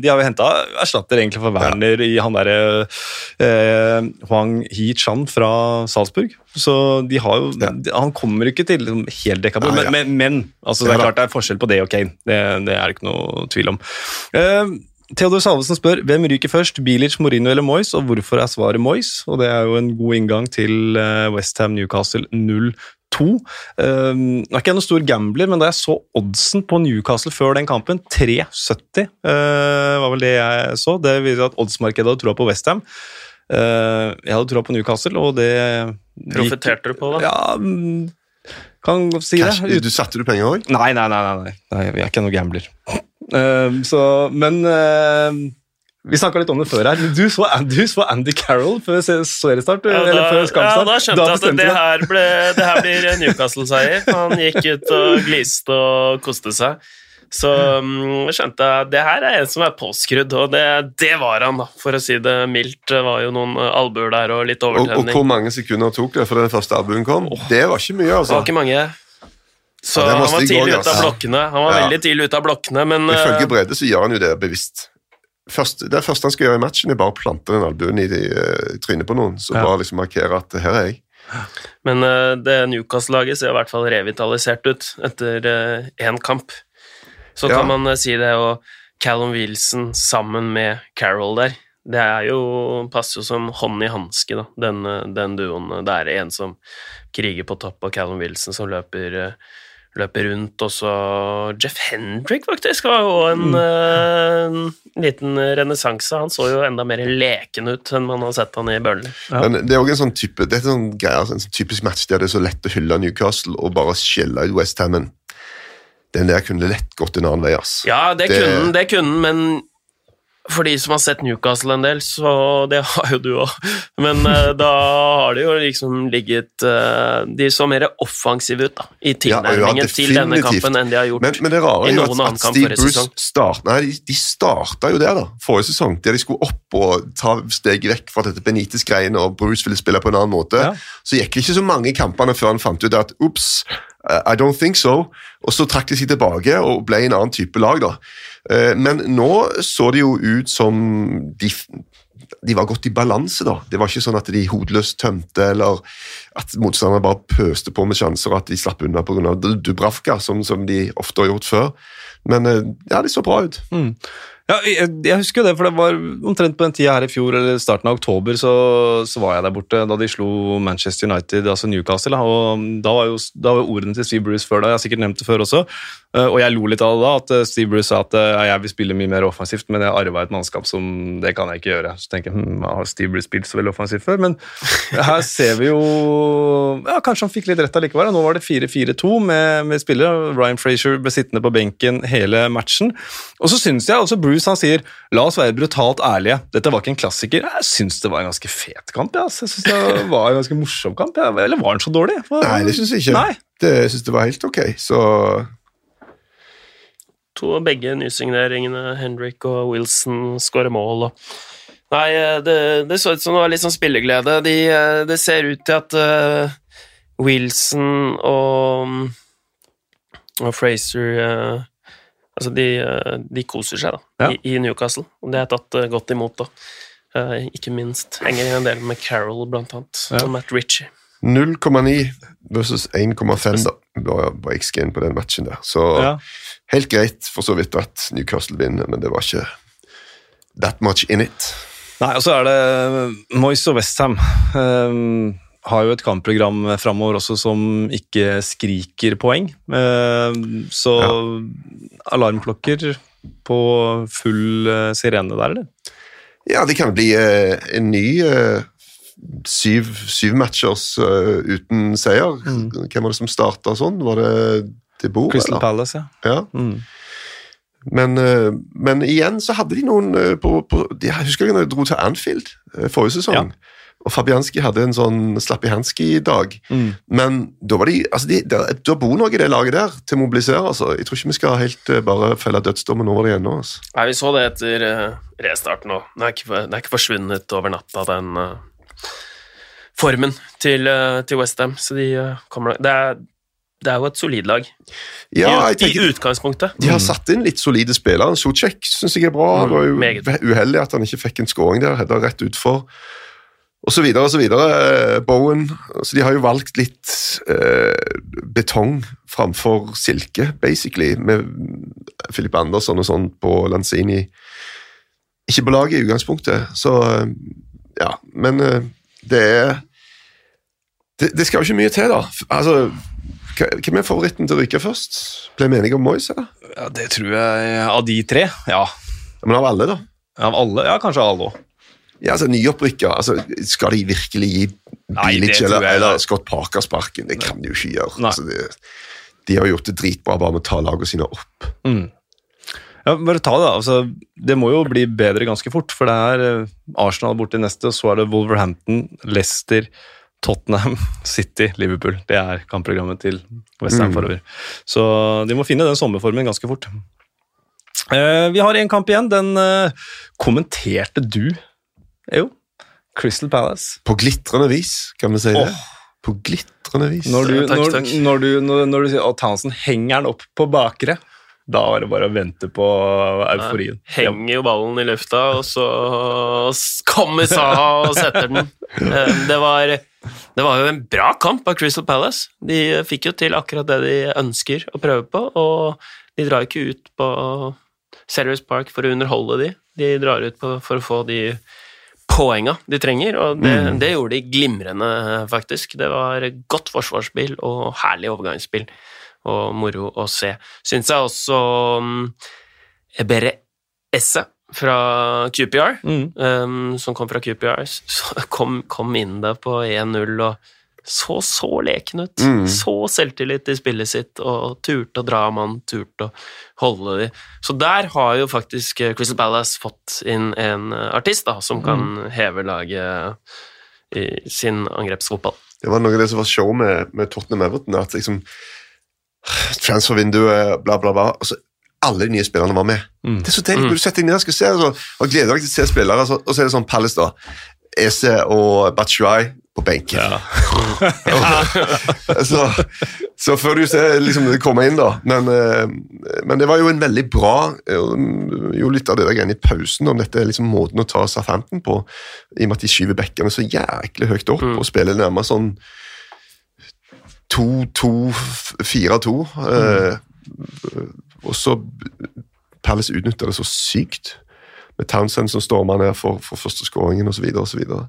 S1: De har jo henta erstatter egentlig for Werner i han derre uh, Huang Hi-chan fra Salzburg. Så de har jo
S3: Ja.
S1: Han kommer ikke til liksom helt dekka bort,
S3: Nei,
S1: men,
S3: ja.
S1: men, men altså, det er klart det er forskjell på det og Kane. Det, det er det ikke noe tvil om. Uh, Theodor Salvesen spør hvem ryker først, Bilic, Mourinho eller Moyes, og hvorfor er svaret Moyes? Og det er jo en god inngang til uh, Westham Newcastle 0-2. Um, nå er ikke jeg noen stor gambler, men da jeg så oddsen på Newcastle før den kampen, 3,70 uh, var vel det jeg så. Det viser at oddsmarkedet hadde troa på Westham. Uh, jeg hadde troa på Newcastle, og det
S2: Profitterte du på det?
S1: Ja, kan si si det.
S3: Cash,
S1: Ut-
S3: du satte du penger òg?
S1: Nei, nei, nei, nei, nei. Jeg er ikke noen gambler. Ehm, så, men uh, vi snakka litt om det før her. Du så, du så Andy Carroll før se- seriestart?
S2: Ja,
S1: eller
S2: da,
S1: før
S2: ja, da skjønte jeg at det her, ble, det her blir Newcastle-seier. Han gikk ut og gliste og koste seg. Så um, skjønte jeg det her er en som er påskrudd, og det, det var han, da, for å si det mildt. Det var jo noen albuer der og litt
S3: Og, og hvor mange sekunder tok det før den første albuen kom? Det var ikke mye, altså.
S2: Det var ikke mange. Så
S3: Ja,
S2: han
S3: var
S2: tidlig ute av blokkene. Han var
S3: Ja.
S2: veldig tidlig ute av blokkene, men eh,
S3: Ifølge Brede så gjør han jo det bevisst. Først, det første han skal gjøre i matchen, er bare å plante den albuen i, eh, trynet på noen. Så
S1: Ja.
S3: bare liksom markere at her er jeg.
S2: Men uh, det Newcastle-laget ser i hvert fall revitalisert ut etter én kamp. Så
S3: Ja.
S2: kan man uh, si det, og Callum Wilson sammen med Carroll der, det er jo, passer jo som hånd i hanske, da, den, eh, den duoen. Det er en som kriger på topp, og Callum Wilson som løper, eh, løper rundt. Og så Jeff Hendrick, faktisk, var jo en eh, liten renessanse. Han så jo enda mer leken ut enn man har sett han i Burnley.
S1: Ja.
S3: Men det er også en sånn type, det er en sånn greie, altså en sånn typisk match der det er så lett å hylle Newcastle og bare skjelle ut Westhammen. Den der kunne lett gått en annen vei, ass.
S2: Ja, det,
S3: det
S2: kunne den, men for de som har sett Newcastle en del, så det har jo du òg. Men uh, da har det jo liksom ligget uh, De så mer offensive ut da, i
S3: Ja, ja,
S2: tilnærmingen til denne kampen enn de har gjort.
S3: Men, men det rare
S2: i
S3: er jo
S2: noen
S3: at,
S2: annen
S3: at
S2: kamp
S3: Steve
S2: forrige
S3: Bruce
S2: sesong.
S3: start, nei, de, de starta jo der, da, forrige sesong. Der de skulle opp og ta steget vekk fra dette Benitez-greiene, og Bruce ville spille på en annen måte.
S1: Ja.
S3: Så gikk det ikke så mange kampene før han fant ut at ups, I don't think so. Og så trakk de seg tilbake og ble en annen type lag, da. Eh, Men nå så det jo ut som de de var godt i balanse, da. Det var ikke sånn at de hodeløst tømte, eller at motstanderne bare pøste på med sjanser, og at de slapp unna pga. Dubravka, som, som de ofte har gjort før. Men eh, ja, de så bra ut.
S1: Ja, jeg, jeg husker jo det, for det var omtrent på den tida her i fjor, eller starten av oktober, så, så var jeg der borte da de slo Manchester United, altså Newcastle. Og da var jo da var ordene til Steve Bruce før da, jeg har sikkert nevnt det før også. Eh, Og jeg lo litt av det da, at eh, Steve Bruce sa at eh, ja, jeg vil spille mye mer offensivt, men jeg arva et mannskap som det kan jeg ikke gjøre. Så tenker jeg, hm, har Steve Bruce spilt så veldig offensivt før? Men her ser vi jo Ja, kanskje han fikk litt rett allikevel. Nå var det 4-4-2 med, med spillere. Ryan Frazier ble sittende på benken hele matchen. Og så syns jeg også Bruce han sier la oss være brutalt ærlige. Dette var ikke en klassiker. Jeg syns det var en ganske fet kamp. Ja. Jeg synes det var en ganske morsom kamp. Ja. Eller var den så dårlig? Hva-
S3: Nei, det syns jeg ikke.
S1: Nei.
S3: Det jeg synes det var helt ok. Så
S2: To av begge nysigneringene, Henrik og Wilson, skårer mål. Og... Nei, eh, det, det så ut som det var litt sånn spilleglede. De, eh, det ser ut til at uh, Wilson og, og Fraser uh, Altså, de, de koser seg, da,
S1: Ja.
S2: i, i Newcastle. Og det er tatt godt imot, da. Eh, ikke minst henger en del med Carroll, blant annet,
S1: Ja.
S2: og Matt Ritchie.
S3: 0,9 versus 1,5 da, var, var XG-en på den matchen der. Så
S1: Ja.
S3: Helt greit for så vidt at Newcastle vinner, men det var ikke that much in it.
S1: Nei, og så er det Moyes og Westham. Um, har jo et kampprogram framover også som ikke skriker poeng. Um, så alarmklokker på full uh, sirene der, eller?
S3: Ja, det kan bli uh, en ny uh, syv, syv matchers eh, uten seier. Hvem var det som starta sånn? Var det De bord.
S1: Crystal
S3: eller?
S1: Palace, ja.
S3: Ja.
S1: Mm.
S3: Men, eh, men igjen så hadde de noen eh, på, på de, Jeg husker når jeg dro til Anfield eh, forrige sesong.
S1: Ja.
S3: Og Fabianski hadde en sånn Slappihanski-dag. Men da var de, altså de, der, da bor noe i det laget der til å mobilisere. altså. Jeg tror ikke vi skal helt uh, bare felle dødsdommen over det ennå. Altså.
S2: Nei, vi så det etter uh, restarten òg. Det, er ikke- det er ikke forsvunnet over natta, den uh, formen til, uh, til Westham. Så de uh, kommer det er, det er jo et solid lag.
S3: Ja,
S2: I,
S3: tenker
S2: I utgangspunktet.
S3: De har satt inn litt solide spillere. Socek syns jeg er bra. Det var jo uheldig at han ikke fikk en scoring der. Hedda rett utfor. Og så videre og så videre. Eh, Bowen så De har jo valgt litt eh, betong framfor silke, basically, med Filip Andersson og sånn på Lanzini. Ikke på laget i utgangspunktet, så eh, Ja, men eh, det er det, det skal jo ikke mye til, da. Altså, hvem er favoritten til å ryke først? Ble vi enige om Moyes, eller?
S1: Ja, det tror jeg Av de tre, ja.
S3: Men av alle, da?
S1: Av alle, ja, kanskje av alle òg.
S3: Ja, altså Nyopprykka, altså, skal de virkelig gi Bilic eller, eller Scott Parker sparken? Det kan de jo ikke gjøre. Altså, det, de har gjort det dritbra bare med å ta lagene sine opp.
S1: Ja, bare ta det. Altså, det må jo bli bedre ganske fort, for det er eh, Arsenal borti neste, så er det Wolverhampton, Leicester, Tottenham, City, Liverpool. Det er kampprogrammet til Westham
S3: Mm.
S1: forover. Så de må finne den sommerformen ganske fort. Eh, vi har en kamp igjen. Den eh, kommenterte du, jo. Crystal Palace.
S3: På glitrende vis, kan vi si det.
S1: Oh.
S3: På glitrende vis.
S1: Når du,
S2: Ja, takk,
S1: når,
S2: takk.
S1: Når du, når, når du sier at Townsend henger den opp på bakre, da var det bare å vente på euforien.
S2: Henger jo ballen i lufta, og så kommer Saha og setter den. Eh, Det var, det var jo en bra kamp av Crystal Palace. De fikk jo til akkurat det de ønsker å prøve på, og de drar ikke ut på Serious Park for å underholde de. De drar ut på, for å få de poenga de trenger, og det, det gjorde de glimrende, faktisk. Det var godt forsvarsspill og herlig overgangsspill, og moro å se. Syns jeg også um, Ebere Esse fra QPR,
S1: Mm.
S2: um, som kom fra QPR, så kom, kom inn der på 1-0 og så så leken ut.
S3: Mm.
S2: Så selvtillit i spillet sitt og turte å dra mann, turte å holde de. Så der har jo faktisk eh, Crystal Palace fått inn en eh, artist da, som kan heve laget i sin angrepsfotball.
S3: Det var noe av det som var show med, med Tottenham Everton. At liksom Transfervinduet, bla, bla, bla. Og så alle de nye spillerne var med.
S1: Mm.
S3: Det er så deilig. Du setter ned og skal se, og, og gleder deg til å se spillere, og så, og så er det sånn Palace, da. Ese og Batshuay på benken.
S1: Ja.
S3: så, så før du ser liksom, det komme inn, da. Men, eh, men det var jo en veldig bra eh, Jo litt av det der greiene i pausen om dette er liksom måten å ta Southampton på, i og med at de skyver bekkene så jæklig høyt opp og spiller nærmest sånn 2-2-4-2. Eh, og så Palace utnytta det så sykt. Med Townsend som storma ned for, for første skåringen osv. Så, videre.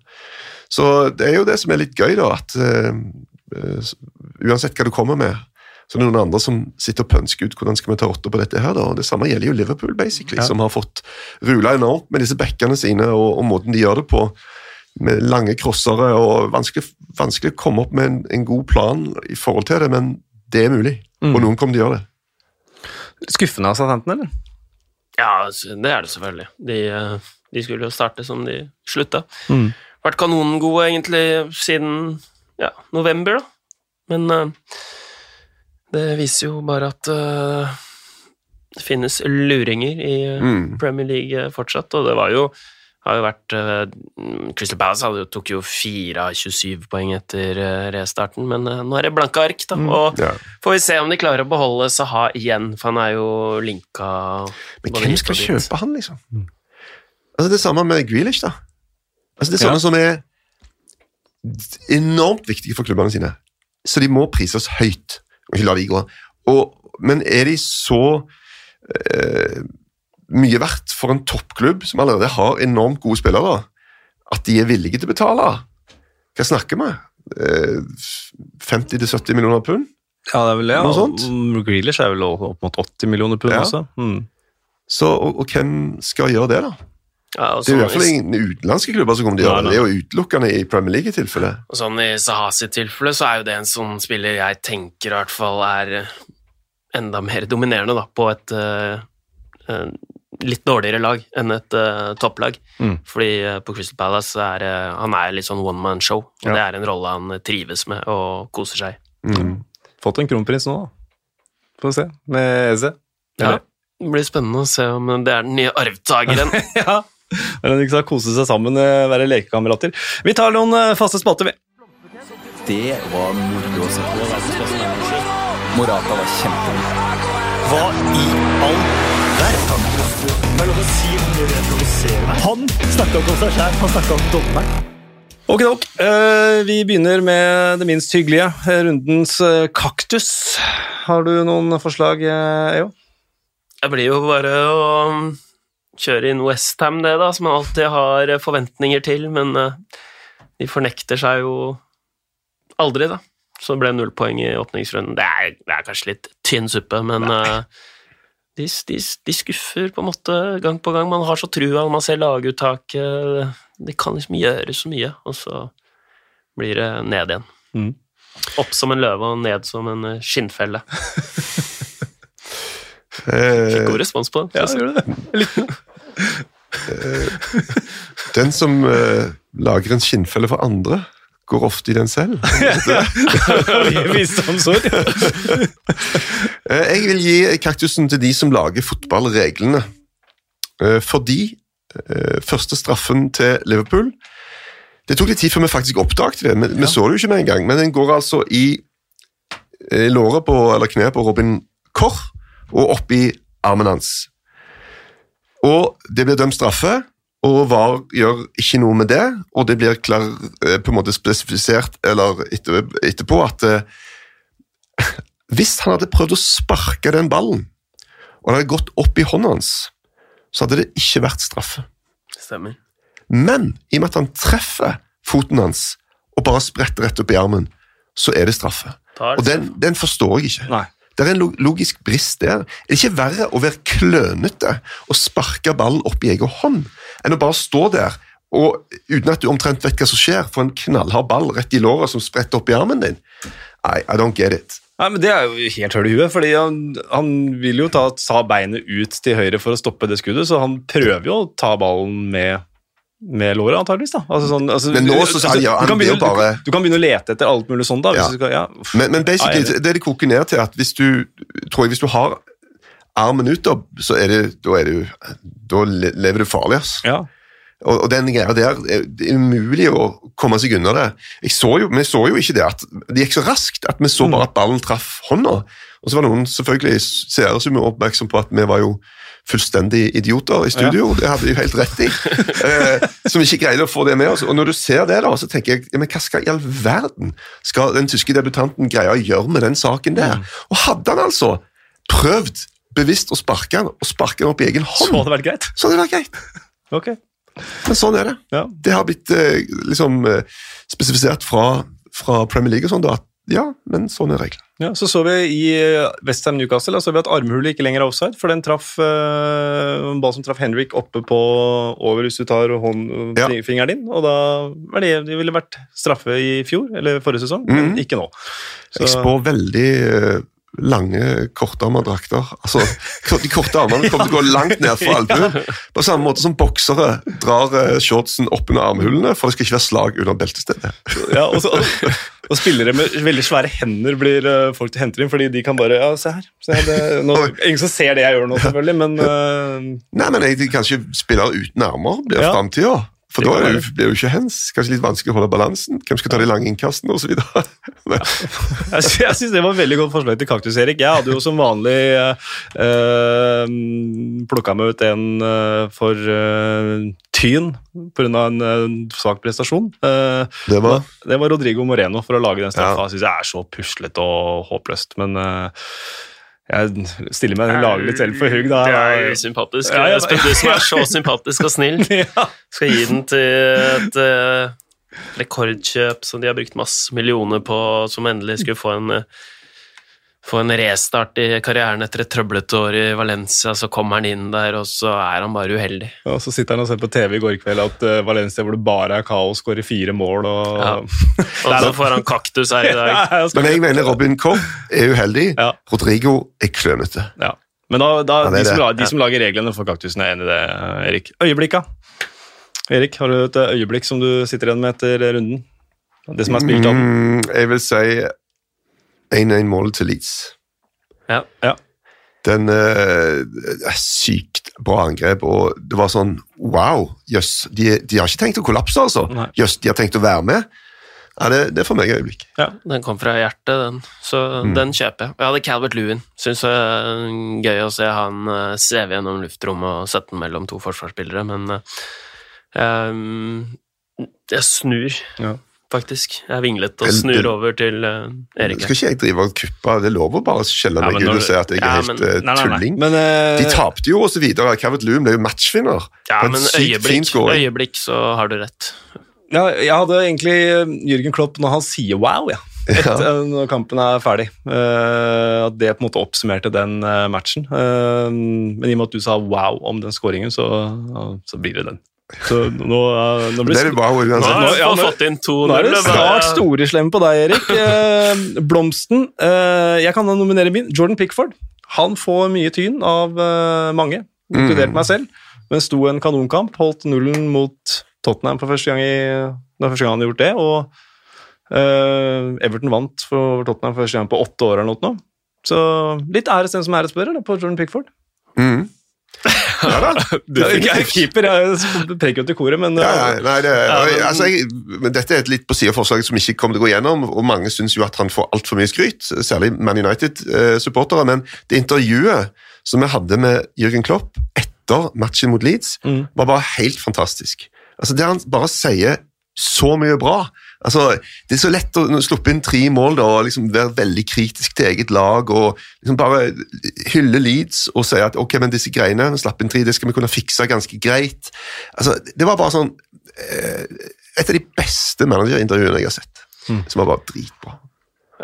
S3: så det er jo det som er litt gøy, da, at eh, uansett hva du kommer med, så er det noen andre som sitter og pønsker ut hvordan skal vi ta åtte på dette her. da, og Det samme gjelder jo Liverpool, basically,
S1: Ja.
S3: som har fått rula enormt med disse bekkene sine og, og måten de gjør det på. Med lange crossere og vanskelig, vanskelig å komme opp med en, en god plan i forhold til det, men det er mulig.
S1: Mm.
S3: Og noen kommer til å gjøre det.
S1: Skuffende av Southampton, eller?
S2: Ja, det er det selvfølgelig. De, eh, de skulle jo starte som de slutta.
S1: Mm.
S2: Vært kanongode egentlig siden ja, november, da. Men uh, det viser jo bare at uh, det finnes luringer i
S3: Mm.
S2: Premier League fortsatt, og det var jo har jo vært eh, Crystal Palace hadde tok jo 4 av 27 poeng etter eh, restarten, men eh, nå er det blanke ark, da. Og
S3: Ja.
S2: får vi se om de klarer å beholde Saha igjen, for han er jo linka
S3: Men hvem skal
S2: dit.
S3: kjøpe han, liksom? Altså Det samme med Grealish, da. Altså Det er sånne
S1: Ja.
S3: som er enormt viktige for klubbene sine. Så de må prises høyt. Ikke la de gå. Og, men er de så eh, mye verdt for en toppklubb som allerede har enormt gode spillere, at de er villige til å betale? Hva snakker vi? Eh, 50-70 millioner pund?
S1: Ja, det er vel det.
S3: Noe sånt?
S1: Grealish er vel opp mot 80 millioner pund
S3: Ja.
S1: også. Mm.
S3: Så, og, og hvem skal gjøre det, da?
S2: Ja, og
S3: Det er i
S2: sånn
S3: hvert fall ingen utenlandske klubber som kommer til å gjøre det. Det er jo utelukkende i Premier League i tilfelle.
S2: Og sånn I Sahas sitt tilfelle så er jo det en sånn spiller jeg tenker i hvert fall er eh, enda mer dominerende da, på et, uh, eh, litt dårligere lag enn et uh, topplag.
S1: Mm.
S2: Fordi uh, på Crystal Palace er uh, han er litt sånn one man show.
S1: Ja.
S2: Det er en rolle han trives med og koser seg i.
S3: Mm.
S1: Fått en kronprins nå, da. Får vi se. Med Eze.
S2: Ja. Det blir spennende å se om det er den nye arvtakeren.
S1: ja. Eller de skal kose seg sammen, være lekekamerater. Vi tar noen faste spalter, vi.
S4: Det var moro å se på. Morata var kjempegod.
S5: Hva i all verden? Det er lov å si hvor mye det provoserer meg. Han snakka ikke om seg sjæl, han snakka om dommeren.
S1: Ok, ok. Eh, vi begynner med det minst hyggelige. eh, Rundens eh, kaktus. Har du noen forslag, Eo?
S2: Det blir jo bare å um, kjøre inn Westham, det, da, som man alltid har forventninger til, men de fornekter seg jo aldri, da. Så det ble null poeng i åpningsrunden. Det er, det er kanskje litt tynn suppe, men eh, de, de, de skuffer på en måte gang på gang. Man har så trua når man ser laguttaket. De kan liksom gjøre så mye, og så blir det ned igjen.
S1: Mm.
S2: Opp som en løve og ned som en eh, skinnfelle.
S3: Fikk
S2: God respons på den.
S1: Ja, gjorde det?
S3: den som eh, lager en skinnfelle for andre, går ofte i den selv.
S1: Visdomsord.
S3: Eh, Jeg vil gi kaktusen til de som lager fotballreglene. Eh, Fordi eh, første straffen til Liverpool Det tok litt tid før vi faktisk oppdaget det. Vi, ja. så det jo ikke med en gang, men den går altså i, i låret på, eller kneet på Robin Korr og opp i armen hans. Og det blir dømt straffe, og VAR gjør ikke noe med det, og det blir klar, eh, på en måte spesifisert eller etter, etterpå at eh, hvis han hadde prøvd å sparke den ballen, og det hadde gått opp i hånda hans, så hadde det ikke vært straffe.
S2: Stemmer.
S3: Men i og med at han treffer foten hans og bare spretter rett opp i armen, så er det straffe.
S2: Det
S3: Og den, den forstår jeg ikke.
S1: Nei.
S3: Det er en logisk brist der. Er det ikke verre å være klønete og sparke ballen opp i egen hånd, enn å bare stå der og uten at du omtrent vet hva som skjer, få en knallhard ball rett i låret som spretter opp i armen din? I, I don't get it.
S1: Nei, men Det er jo helt høl i huet, fordi han, han vil jo ta, ta beinet ut til høyre for å stoppe det skuddet, så han prøver jo å ta ballen med, med låret, antageligvis. da. Altså, sånn, altså,
S3: Men nå så- ja, han
S1: kan
S3: blir jo
S1: begynne,
S3: bare-
S1: du, du kan begynne å lete etter alt mulig sånn, da. Hvis
S3: Ja.
S1: skal, ja.
S3: Men, men basically, det det koker ned til at hvis du tror jeg, hvis du har armen ut, da, så er det, da, er det, da lever du farlig. ass.
S1: ja.
S3: Og, og den greia der, er- det er umulig å komme seg unna det. Så jo, vi så jo ikke det at det gikk så raskt at vi så
S1: Mm.
S3: bare at ballen traff hånda. Og så var noen selvfølgelig seere som var oppmerksom på at vi var jo fullstendig idioter i studio. Det hadde de jo helt rett i. eh, som ikke greide å få det med oss. Og når du ser det, da, så tenker jeg ja, men hva skal i all verden skal den tyske debutanten greie å gjøre med den saken der?
S1: Mm.
S3: Og hadde han altså prøvd bevisst å sparke han, og sparke han opp i egen hånd.
S1: Så hadde det vært greit.
S3: så hadde det vært greit.
S1: Ok.
S3: Men sånn er det.
S1: Ja.
S3: Det har blitt eh, liksom eh, spesifisert fra, fra Premier League og sånn, at ja, men sånn er reglene.
S1: Ja, så så vi i eh, Westham Newcastle så vi at armhulet ikke lenger er offside, for den traff en ball som traff Henrik oppe på over hvis du tar hånd,
S3: Ja.
S1: fingeren din, og da var det, det ville vært straffe i fjor, eller forrige sesong, men
S3: Mhm.
S1: ikke nå. Så-
S3: Jeg spår veldig lange, kortarma drakter. Altså, de korte armene kommer til å gå langt ned fra albuen. På samme måte som boksere drar eh, shortsen opp under armhulene, for det skal ikke være slag under beltestedet.
S1: Ja, og, så, og, og spillere med veldig svære hender blir eh, folk til henter inn, fordi de kan bare Ja, se her. Se her det, nå, ingen som ser det jeg gjør nå, selvfølgelig, men uh...
S3: Nei, men jeg, kanskje spillere uten armer blir
S1: Ja.
S3: framtida. For da blir det jo ikke hens. Kanskje litt vanskelig å holde balansen. Hvem skal ta de lange innkastene osv.
S1: ja. jeg syns det var et veldig godt forslag til Kaktus, Erik. Jeg hadde jo som vanlig uh, plukka meg ut en eh, for uh, Tyn pga. en uh, svak prestasjon. Uh,
S3: Det var
S1: det var Rodrigo Moreno for å lage den straffa.
S3: Ja.
S1: Syns jeg er så puslete og håpløst, men eh, jeg stiller meg lager litt selv for hugg. Da.
S2: Det er usympatisk.
S1: Ja, ja,
S2: Espen, du som er så sympatisk og snill,
S1: ja.
S2: skal gi den til et uh, rekordkjøp som de har brukt masse millioner på, som endelig skulle få en eh, få en restart i karrieren etter et trøblete år i Valencia, så kommer han inn der, og så er han bare uheldig.
S1: Og så sitter han og ser på TV i går kveld at uh, Valencia, hvor det bare er kaos, skårer fire mål og
S2: Ja. Og så får han kaktus her i dag.
S1: Ja, jeg
S3: Men jeg mener Robin Kopp er uheldig.
S1: Ja.
S3: Rodrigo er klønete.
S1: Ja. Men da, da,
S3: Ja,
S1: de, som,
S3: det.
S1: la- de som lager reglene for kaktusen, er enig i det, Erik. Øyeblikk, da? Erik, har du et øyeblikk som du sitter igjen med etter runden? Det som er spilt opp?
S3: Mm, jeg vil si 1-1-målet til Leeds.
S2: Ja.
S1: Ja.
S3: Den uh, sykt bra angrep, og det var sånn Wow! Jøss, de, de har ikke tenkt å kollapse, altså.
S1: Nei.
S3: yes, de har tenkt å være med. Ja, det, det er for meg et øyeblikk.
S2: Den kom fra hjertet, den. Så den kjøper jeg. Jeg hadde Calvert Lewin. Syns det er gøy å se han eh, sveve gjennom luftrommet og sette den mellom to forsvarsspillere, men um, jeg snur,
S1: Ja.
S2: Faktisk. Jeg vinglet og snur over til uh, Erik.
S3: Skal ikke jeg drive og kuppe? Det er lov å bare skjelle
S1: Ja,
S3: meg ut og si at jeg er helt
S2: men-
S3: eh,
S1: Nei, nei, nei.
S3: tulling.
S1: Men, uh,
S3: De tapte jo, og så videre. Kevin Loom ble jo matchvinner.
S2: Ja,
S3: en
S2: men øyeblikk, øyeblikk, så har du rett.
S1: ja, jeg hadde egentlig Jørgen Jürgen Klopp når han sier wow, ja. Etter, når kampen er ferdig. Eh, at det på en måte oppsummerte den matchen. Eh, men i og med at du sa wow om den scoringen, så, så blir det den. Så nå, nå blir
S3: er det bra
S2: Nå
S3: uansett.
S1: nå- ja, nå-
S2: fått inn to
S1: Nå er det snart storeslem på deg, Erik. Eh, Blomsten. Eh, jeg kan da nominere min. Jordan Pickford. Han får mye tyn av eh, mange, inkludert
S3: Mm.
S1: meg selv. Men sto en kanonkamp, holdt nullen mot Tottenham for første gang i, det første gang han har gjort det. Og eh, Everton vant for Tottenham for første gang på åtte år eller noe. Så litt æres den som æres bør, på Jordan Pickford.
S3: Mm. Ja da.
S1: Jeg er keeper, jeg preker jo til koret, men
S3: Ja, ja, nei, det, altså, jeg, men dette er et litt på siden av forslaget som ikke kommer til å gå gjennom, og mange syns jo at han får altfor mye skryt, særlig Man United-supportere, men det intervjuet som vi hadde med Jürgen Klopp etter matchen mot Leeds,
S1: Mm.
S3: var bare helt fantastisk. Altså, det han bare sier så mye bra. Altså, det er så lett å sluppe inn tre mål da, og liksom være veldig kritisk til eget lag og liksom bare hylle Leeds og si at ok, men disse greiene, slapp inn tre, det skal vi kunne fikse ganske greit. Altså, det var bare sånn eh, Et av de beste managerintervjuene jeg har sett. Som var bare dritbra.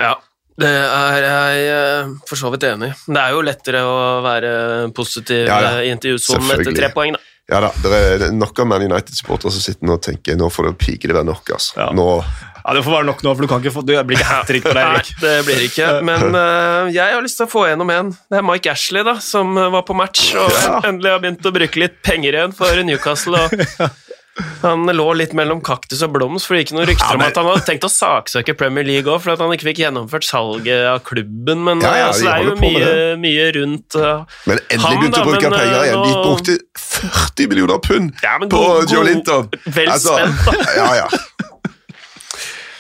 S2: Ja, det er jeg eh, for så vidt enig i. Det er jo lettere å være positiv
S3: Ja, ja.
S2: i i som etter tre poeng, da.
S3: Ja da, det er nok av Man United-supportere som sitter nå og tenker nå får det pike det være nok. altså.
S1: Ja.
S3: Nå,
S1: Ja, Det får være nok nå, for du kan ikke få, det blir ikke hat trick på deg, Erik.
S2: Nei, det blir ikke. Men uh, jeg har lyst til å få gjennom en. Det er Mike Ashley, da, som eh, var på match og
S3: Ja.
S2: endelig har begynt å bruke litt penger igjen for Newcastle. og Han lå litt mellom kaktus og blomst, for det gikk noen rykter
S3: Ja,
S2: om at han hadde tenkt å saksøke Premier League òg, for at han ikke fikk gjennomført salget av klubben. Men
S3: Ja, ja,
S2: altså, det er jo mye, mye rundt uh,
S3: men endelig begynte å bruke
S2: men,
S3: penger
S2: eh,
S3: igjen. De brukte 40 millioner pund
S2: men
S3: på Joe Linton.
S2: Vel spent, da.
S3: Ja, ja.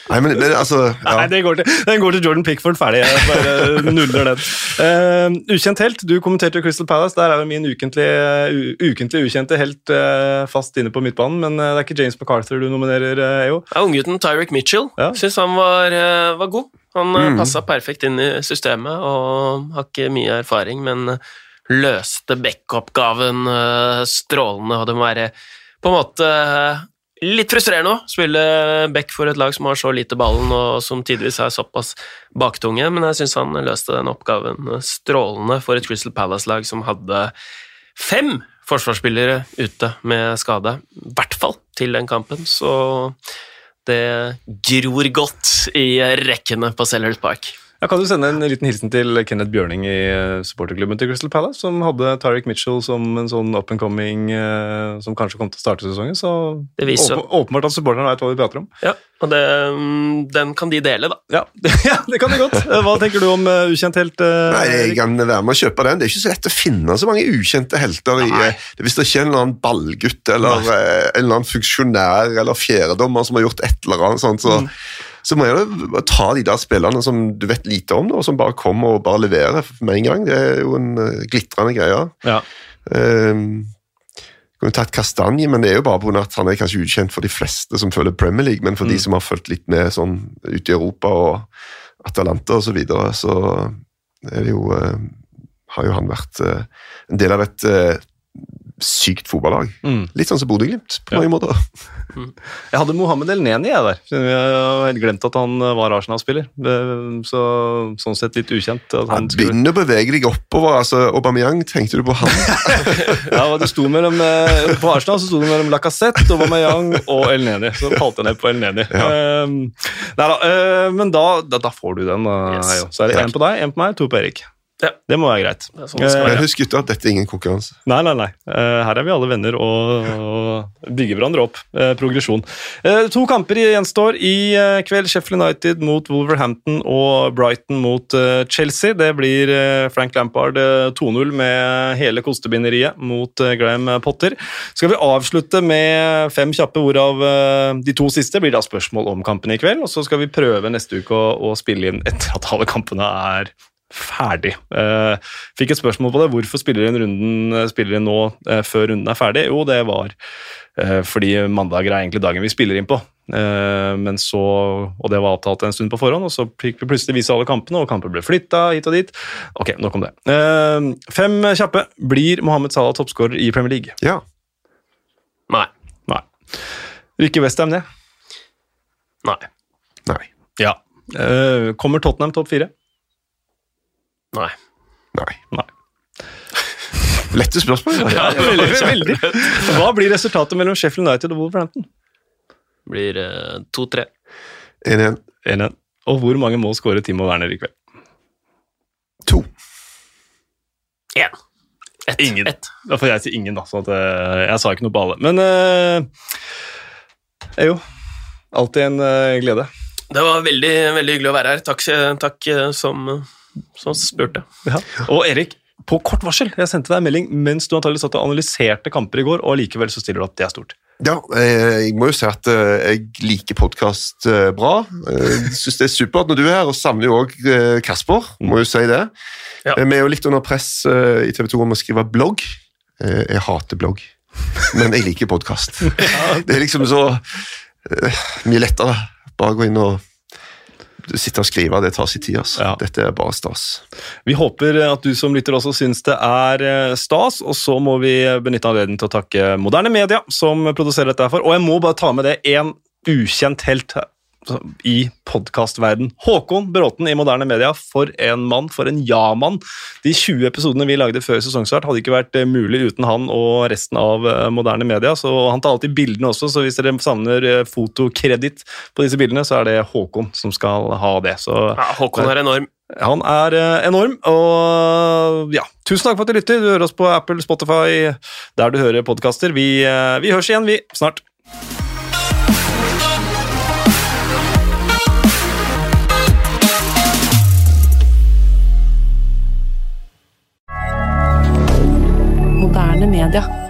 S3: Nei, men, men altså ja.
S1: Nei, det går til, den går til Jordan Pickford ferdig. Jeg bare nuller den. Uh, ukjent helt. Du kommenterte Crystal Palace. Der er jo min ukentlige, ukentlige ukjente helt uh, fast inne på midtbanen. Men eh, det er ikke James MacArthur du nominerer, EO.
S2: Ja, Unggutten Tyrek Mitchell
S1: Ja.
S2: syns han var, var god. Han mm. Passa perfekt inn i systemet og har ikke mye erfaring, men løste backup-gaven eh, strålende, og det må være på en måte litt frustrerende å spille back for et lag som har så lite ballen, og som tidvis er såpass baktunge, men jeg syns han løste den oppgaven strålende for et Crystal Palace-lag som hadde fem forsvarsspillere ute med skade, i hvert fall til den kampen, så det gror godt i rekkene på Sellers Park.
S1: Ja, kan du sende en liten hilsen til Kenneth Bjørning i eh, supporterklubben til Crystal Palace, som hadde Tariq Mitchell som en sånn up and coming eh, som kanskje kom til å starte sesongen. Så
S2: Det viser
S1: åpen- åpenbart at supporterne veit hva vi prater om.
S2: Ja, og det, mm, den kan de dele, da.
S1: Ja, ja det kan de godt. Eh, Hva tenker du om ukjent helt? Uh,
S3: Nei, jeg kan være med å kjøpe den. Det er ikke så lett å finne så mange ukjente helter. i,
S1: Nei.
S3: Hvis det ikke er en eller annen ballgutt eller eh, en eller annen funksjonær eller fjerdedommer som har gjort et eller annet sånt, så, så må jeg ta de der spillerne som du vet lite om, da, og som bare kommer og bare leverer med en gang. Det er jo en eh, glitrende greie.
S1: Ja.
S3: Um, kunne tatt Kastanje, men det er jo bare pga. at han er kanskje ukjent for de fleste som følger Premier League, men for de som har fulgt litt med sånn ute i Europa og Atalanta og så videre, så er det jo uh, har jo han vært uh, en del av et eh, sykt fotballag.
S1: Mm.
S3: Litt sånn som Bodø-Glimt, på
S1: Ja.
S3: mange måter.
S1: Jeg hadde Mohammed Elneni jeg der. Jeg har helt glemt at han var Arsenal-spiller. Så, sånn sett litt ukjent. At han skulle,
S3: begynner å bevege deg oppover. altså Aubameyang, tenkte du på han?
S1: ja, det sto mellom, eh, på Arsenal så sto det mellom Lacassette, Aubameyang og Elneni. Så falt jeg ned på Elneni.
S3: Ja.
S1: Um, nei da, eh, men da, da, da får du den.
S2: Yes.
S1: Så er det én på deg, én på meg, to på Erik.
S2: Ja.
S1: Det må være greit.
S2: Sånn det
S1: Eh,
S3: husk gutter, dette er ingen konkurranse.
S1: Nei, nei, nei. Eh, her er vi alle venner og, og bygger hverandre opp. Eh, progresjon. Eh, to kamper gjenstår i kveld. Sheffield United mot Wolverhampton og Brighton mot Chelsea. Det blir Frank Lampard eh, 2-0 med hele kostebinderiet mot Graham Potter. Skal vi avslutte med fem kjappe, ord av de to siste blir da spørsmål om kampene i kveld. Og så skal vi prøve neste uke å, å spille inn etter at alle kampene er ferdig. Eh, fikk et spørsmål på det. Hvorfor spiller inn runden spiller inn nå eh, før runden er ferdig? Jo, det var eh, fordi mandager er egentlig dagen vi spiller inn på. Eh, men så, og det var avtalt en stund på forhånd, og så fikk vi plutselig vise alle kampene, og kamper ble flytta hit og dit. Ok, nok om det. Eh, fem kjappe. Blir Mohammed Salah toppskårer i Premier League?
S3: Ja.
S2: Nei.
S1: Nei. Rykker Westham ned?
S2: Nei.
S3: Nei.
S1: Ja. Eh, kommer Tottenham topp fire?
S2: Nei.
S3: Nei.
S1: Nei.
S3: Lette spørsmål.
S2: Ja,
S1: Veldig, veldig. Hva blir resultatet mellom Sheffield United og Wolverhampton?
S2: Blir eh, 2-3.
S3: 1-1.
S1: 1-1. Og hvor mange mål skårer Timo Werner i kveld?
S3: To.
S2: Én. Ett.
S1: Ingen.
S2: Et.
S1: Da får jeg si ingen, da. Så at, eh, jeg sa ikke noe på alle. Men uh, eh, jo. Alltid en uh, glede.
S2: Det var veldig, veldig hyggelig å være her. Takk, takk eh, som, som spurte.
S1: Ja. Og Erik, på kort varsel. Jeg sendte deg en melding mens du antagelig satt og analyserte kamper i går, og likevel så stiller du at det er stort.
S3: Ja, eh, jeg må jo si at eh, jeg liker podkast bra. Jeg syns det er supert når du er her, og savner jo òg Kasper. Må jo si det.
S2: Ja.
S3: Eh, Vi er jo litt under press eh, i TV 2 om å skrive blogg. Eh, Jeg hater blogg, men jeg liker podkast. Det er liksom så eh, mye lettere. Bare gå inn og sitte og skrive. Det tar sin tid. Altså.
S1: Ja.
S3: Dette er bare stas.
S1: Vi håper at du som lytter også syns det er eh, stas, og så må vi benytte anledningen til å takke Moderne Media, som produserer dette her for. Og jeg må bare ta med det én ukjent helt i podkastverden. Håkon Bråten i Moderne Media, for en mann, for en ja-mann. De 20 episodene vi lagde før sesongstart, hadde ikke vært eh, mulig uten han og resten av eh, Moderne Media. så Han tar alltid bildene også, så hvis dere savner eh, fotokreditt på disse bildene, så er det Håkon som skal ha det. Så
S2: Ja, Håkon er enorm.
S1: han er enorm, og ja, tusen takk for at du lytter. Du hører oss på Apple, Spotify, der du hører podkaster. Vi, vi høres igjen, vi, snart. rien.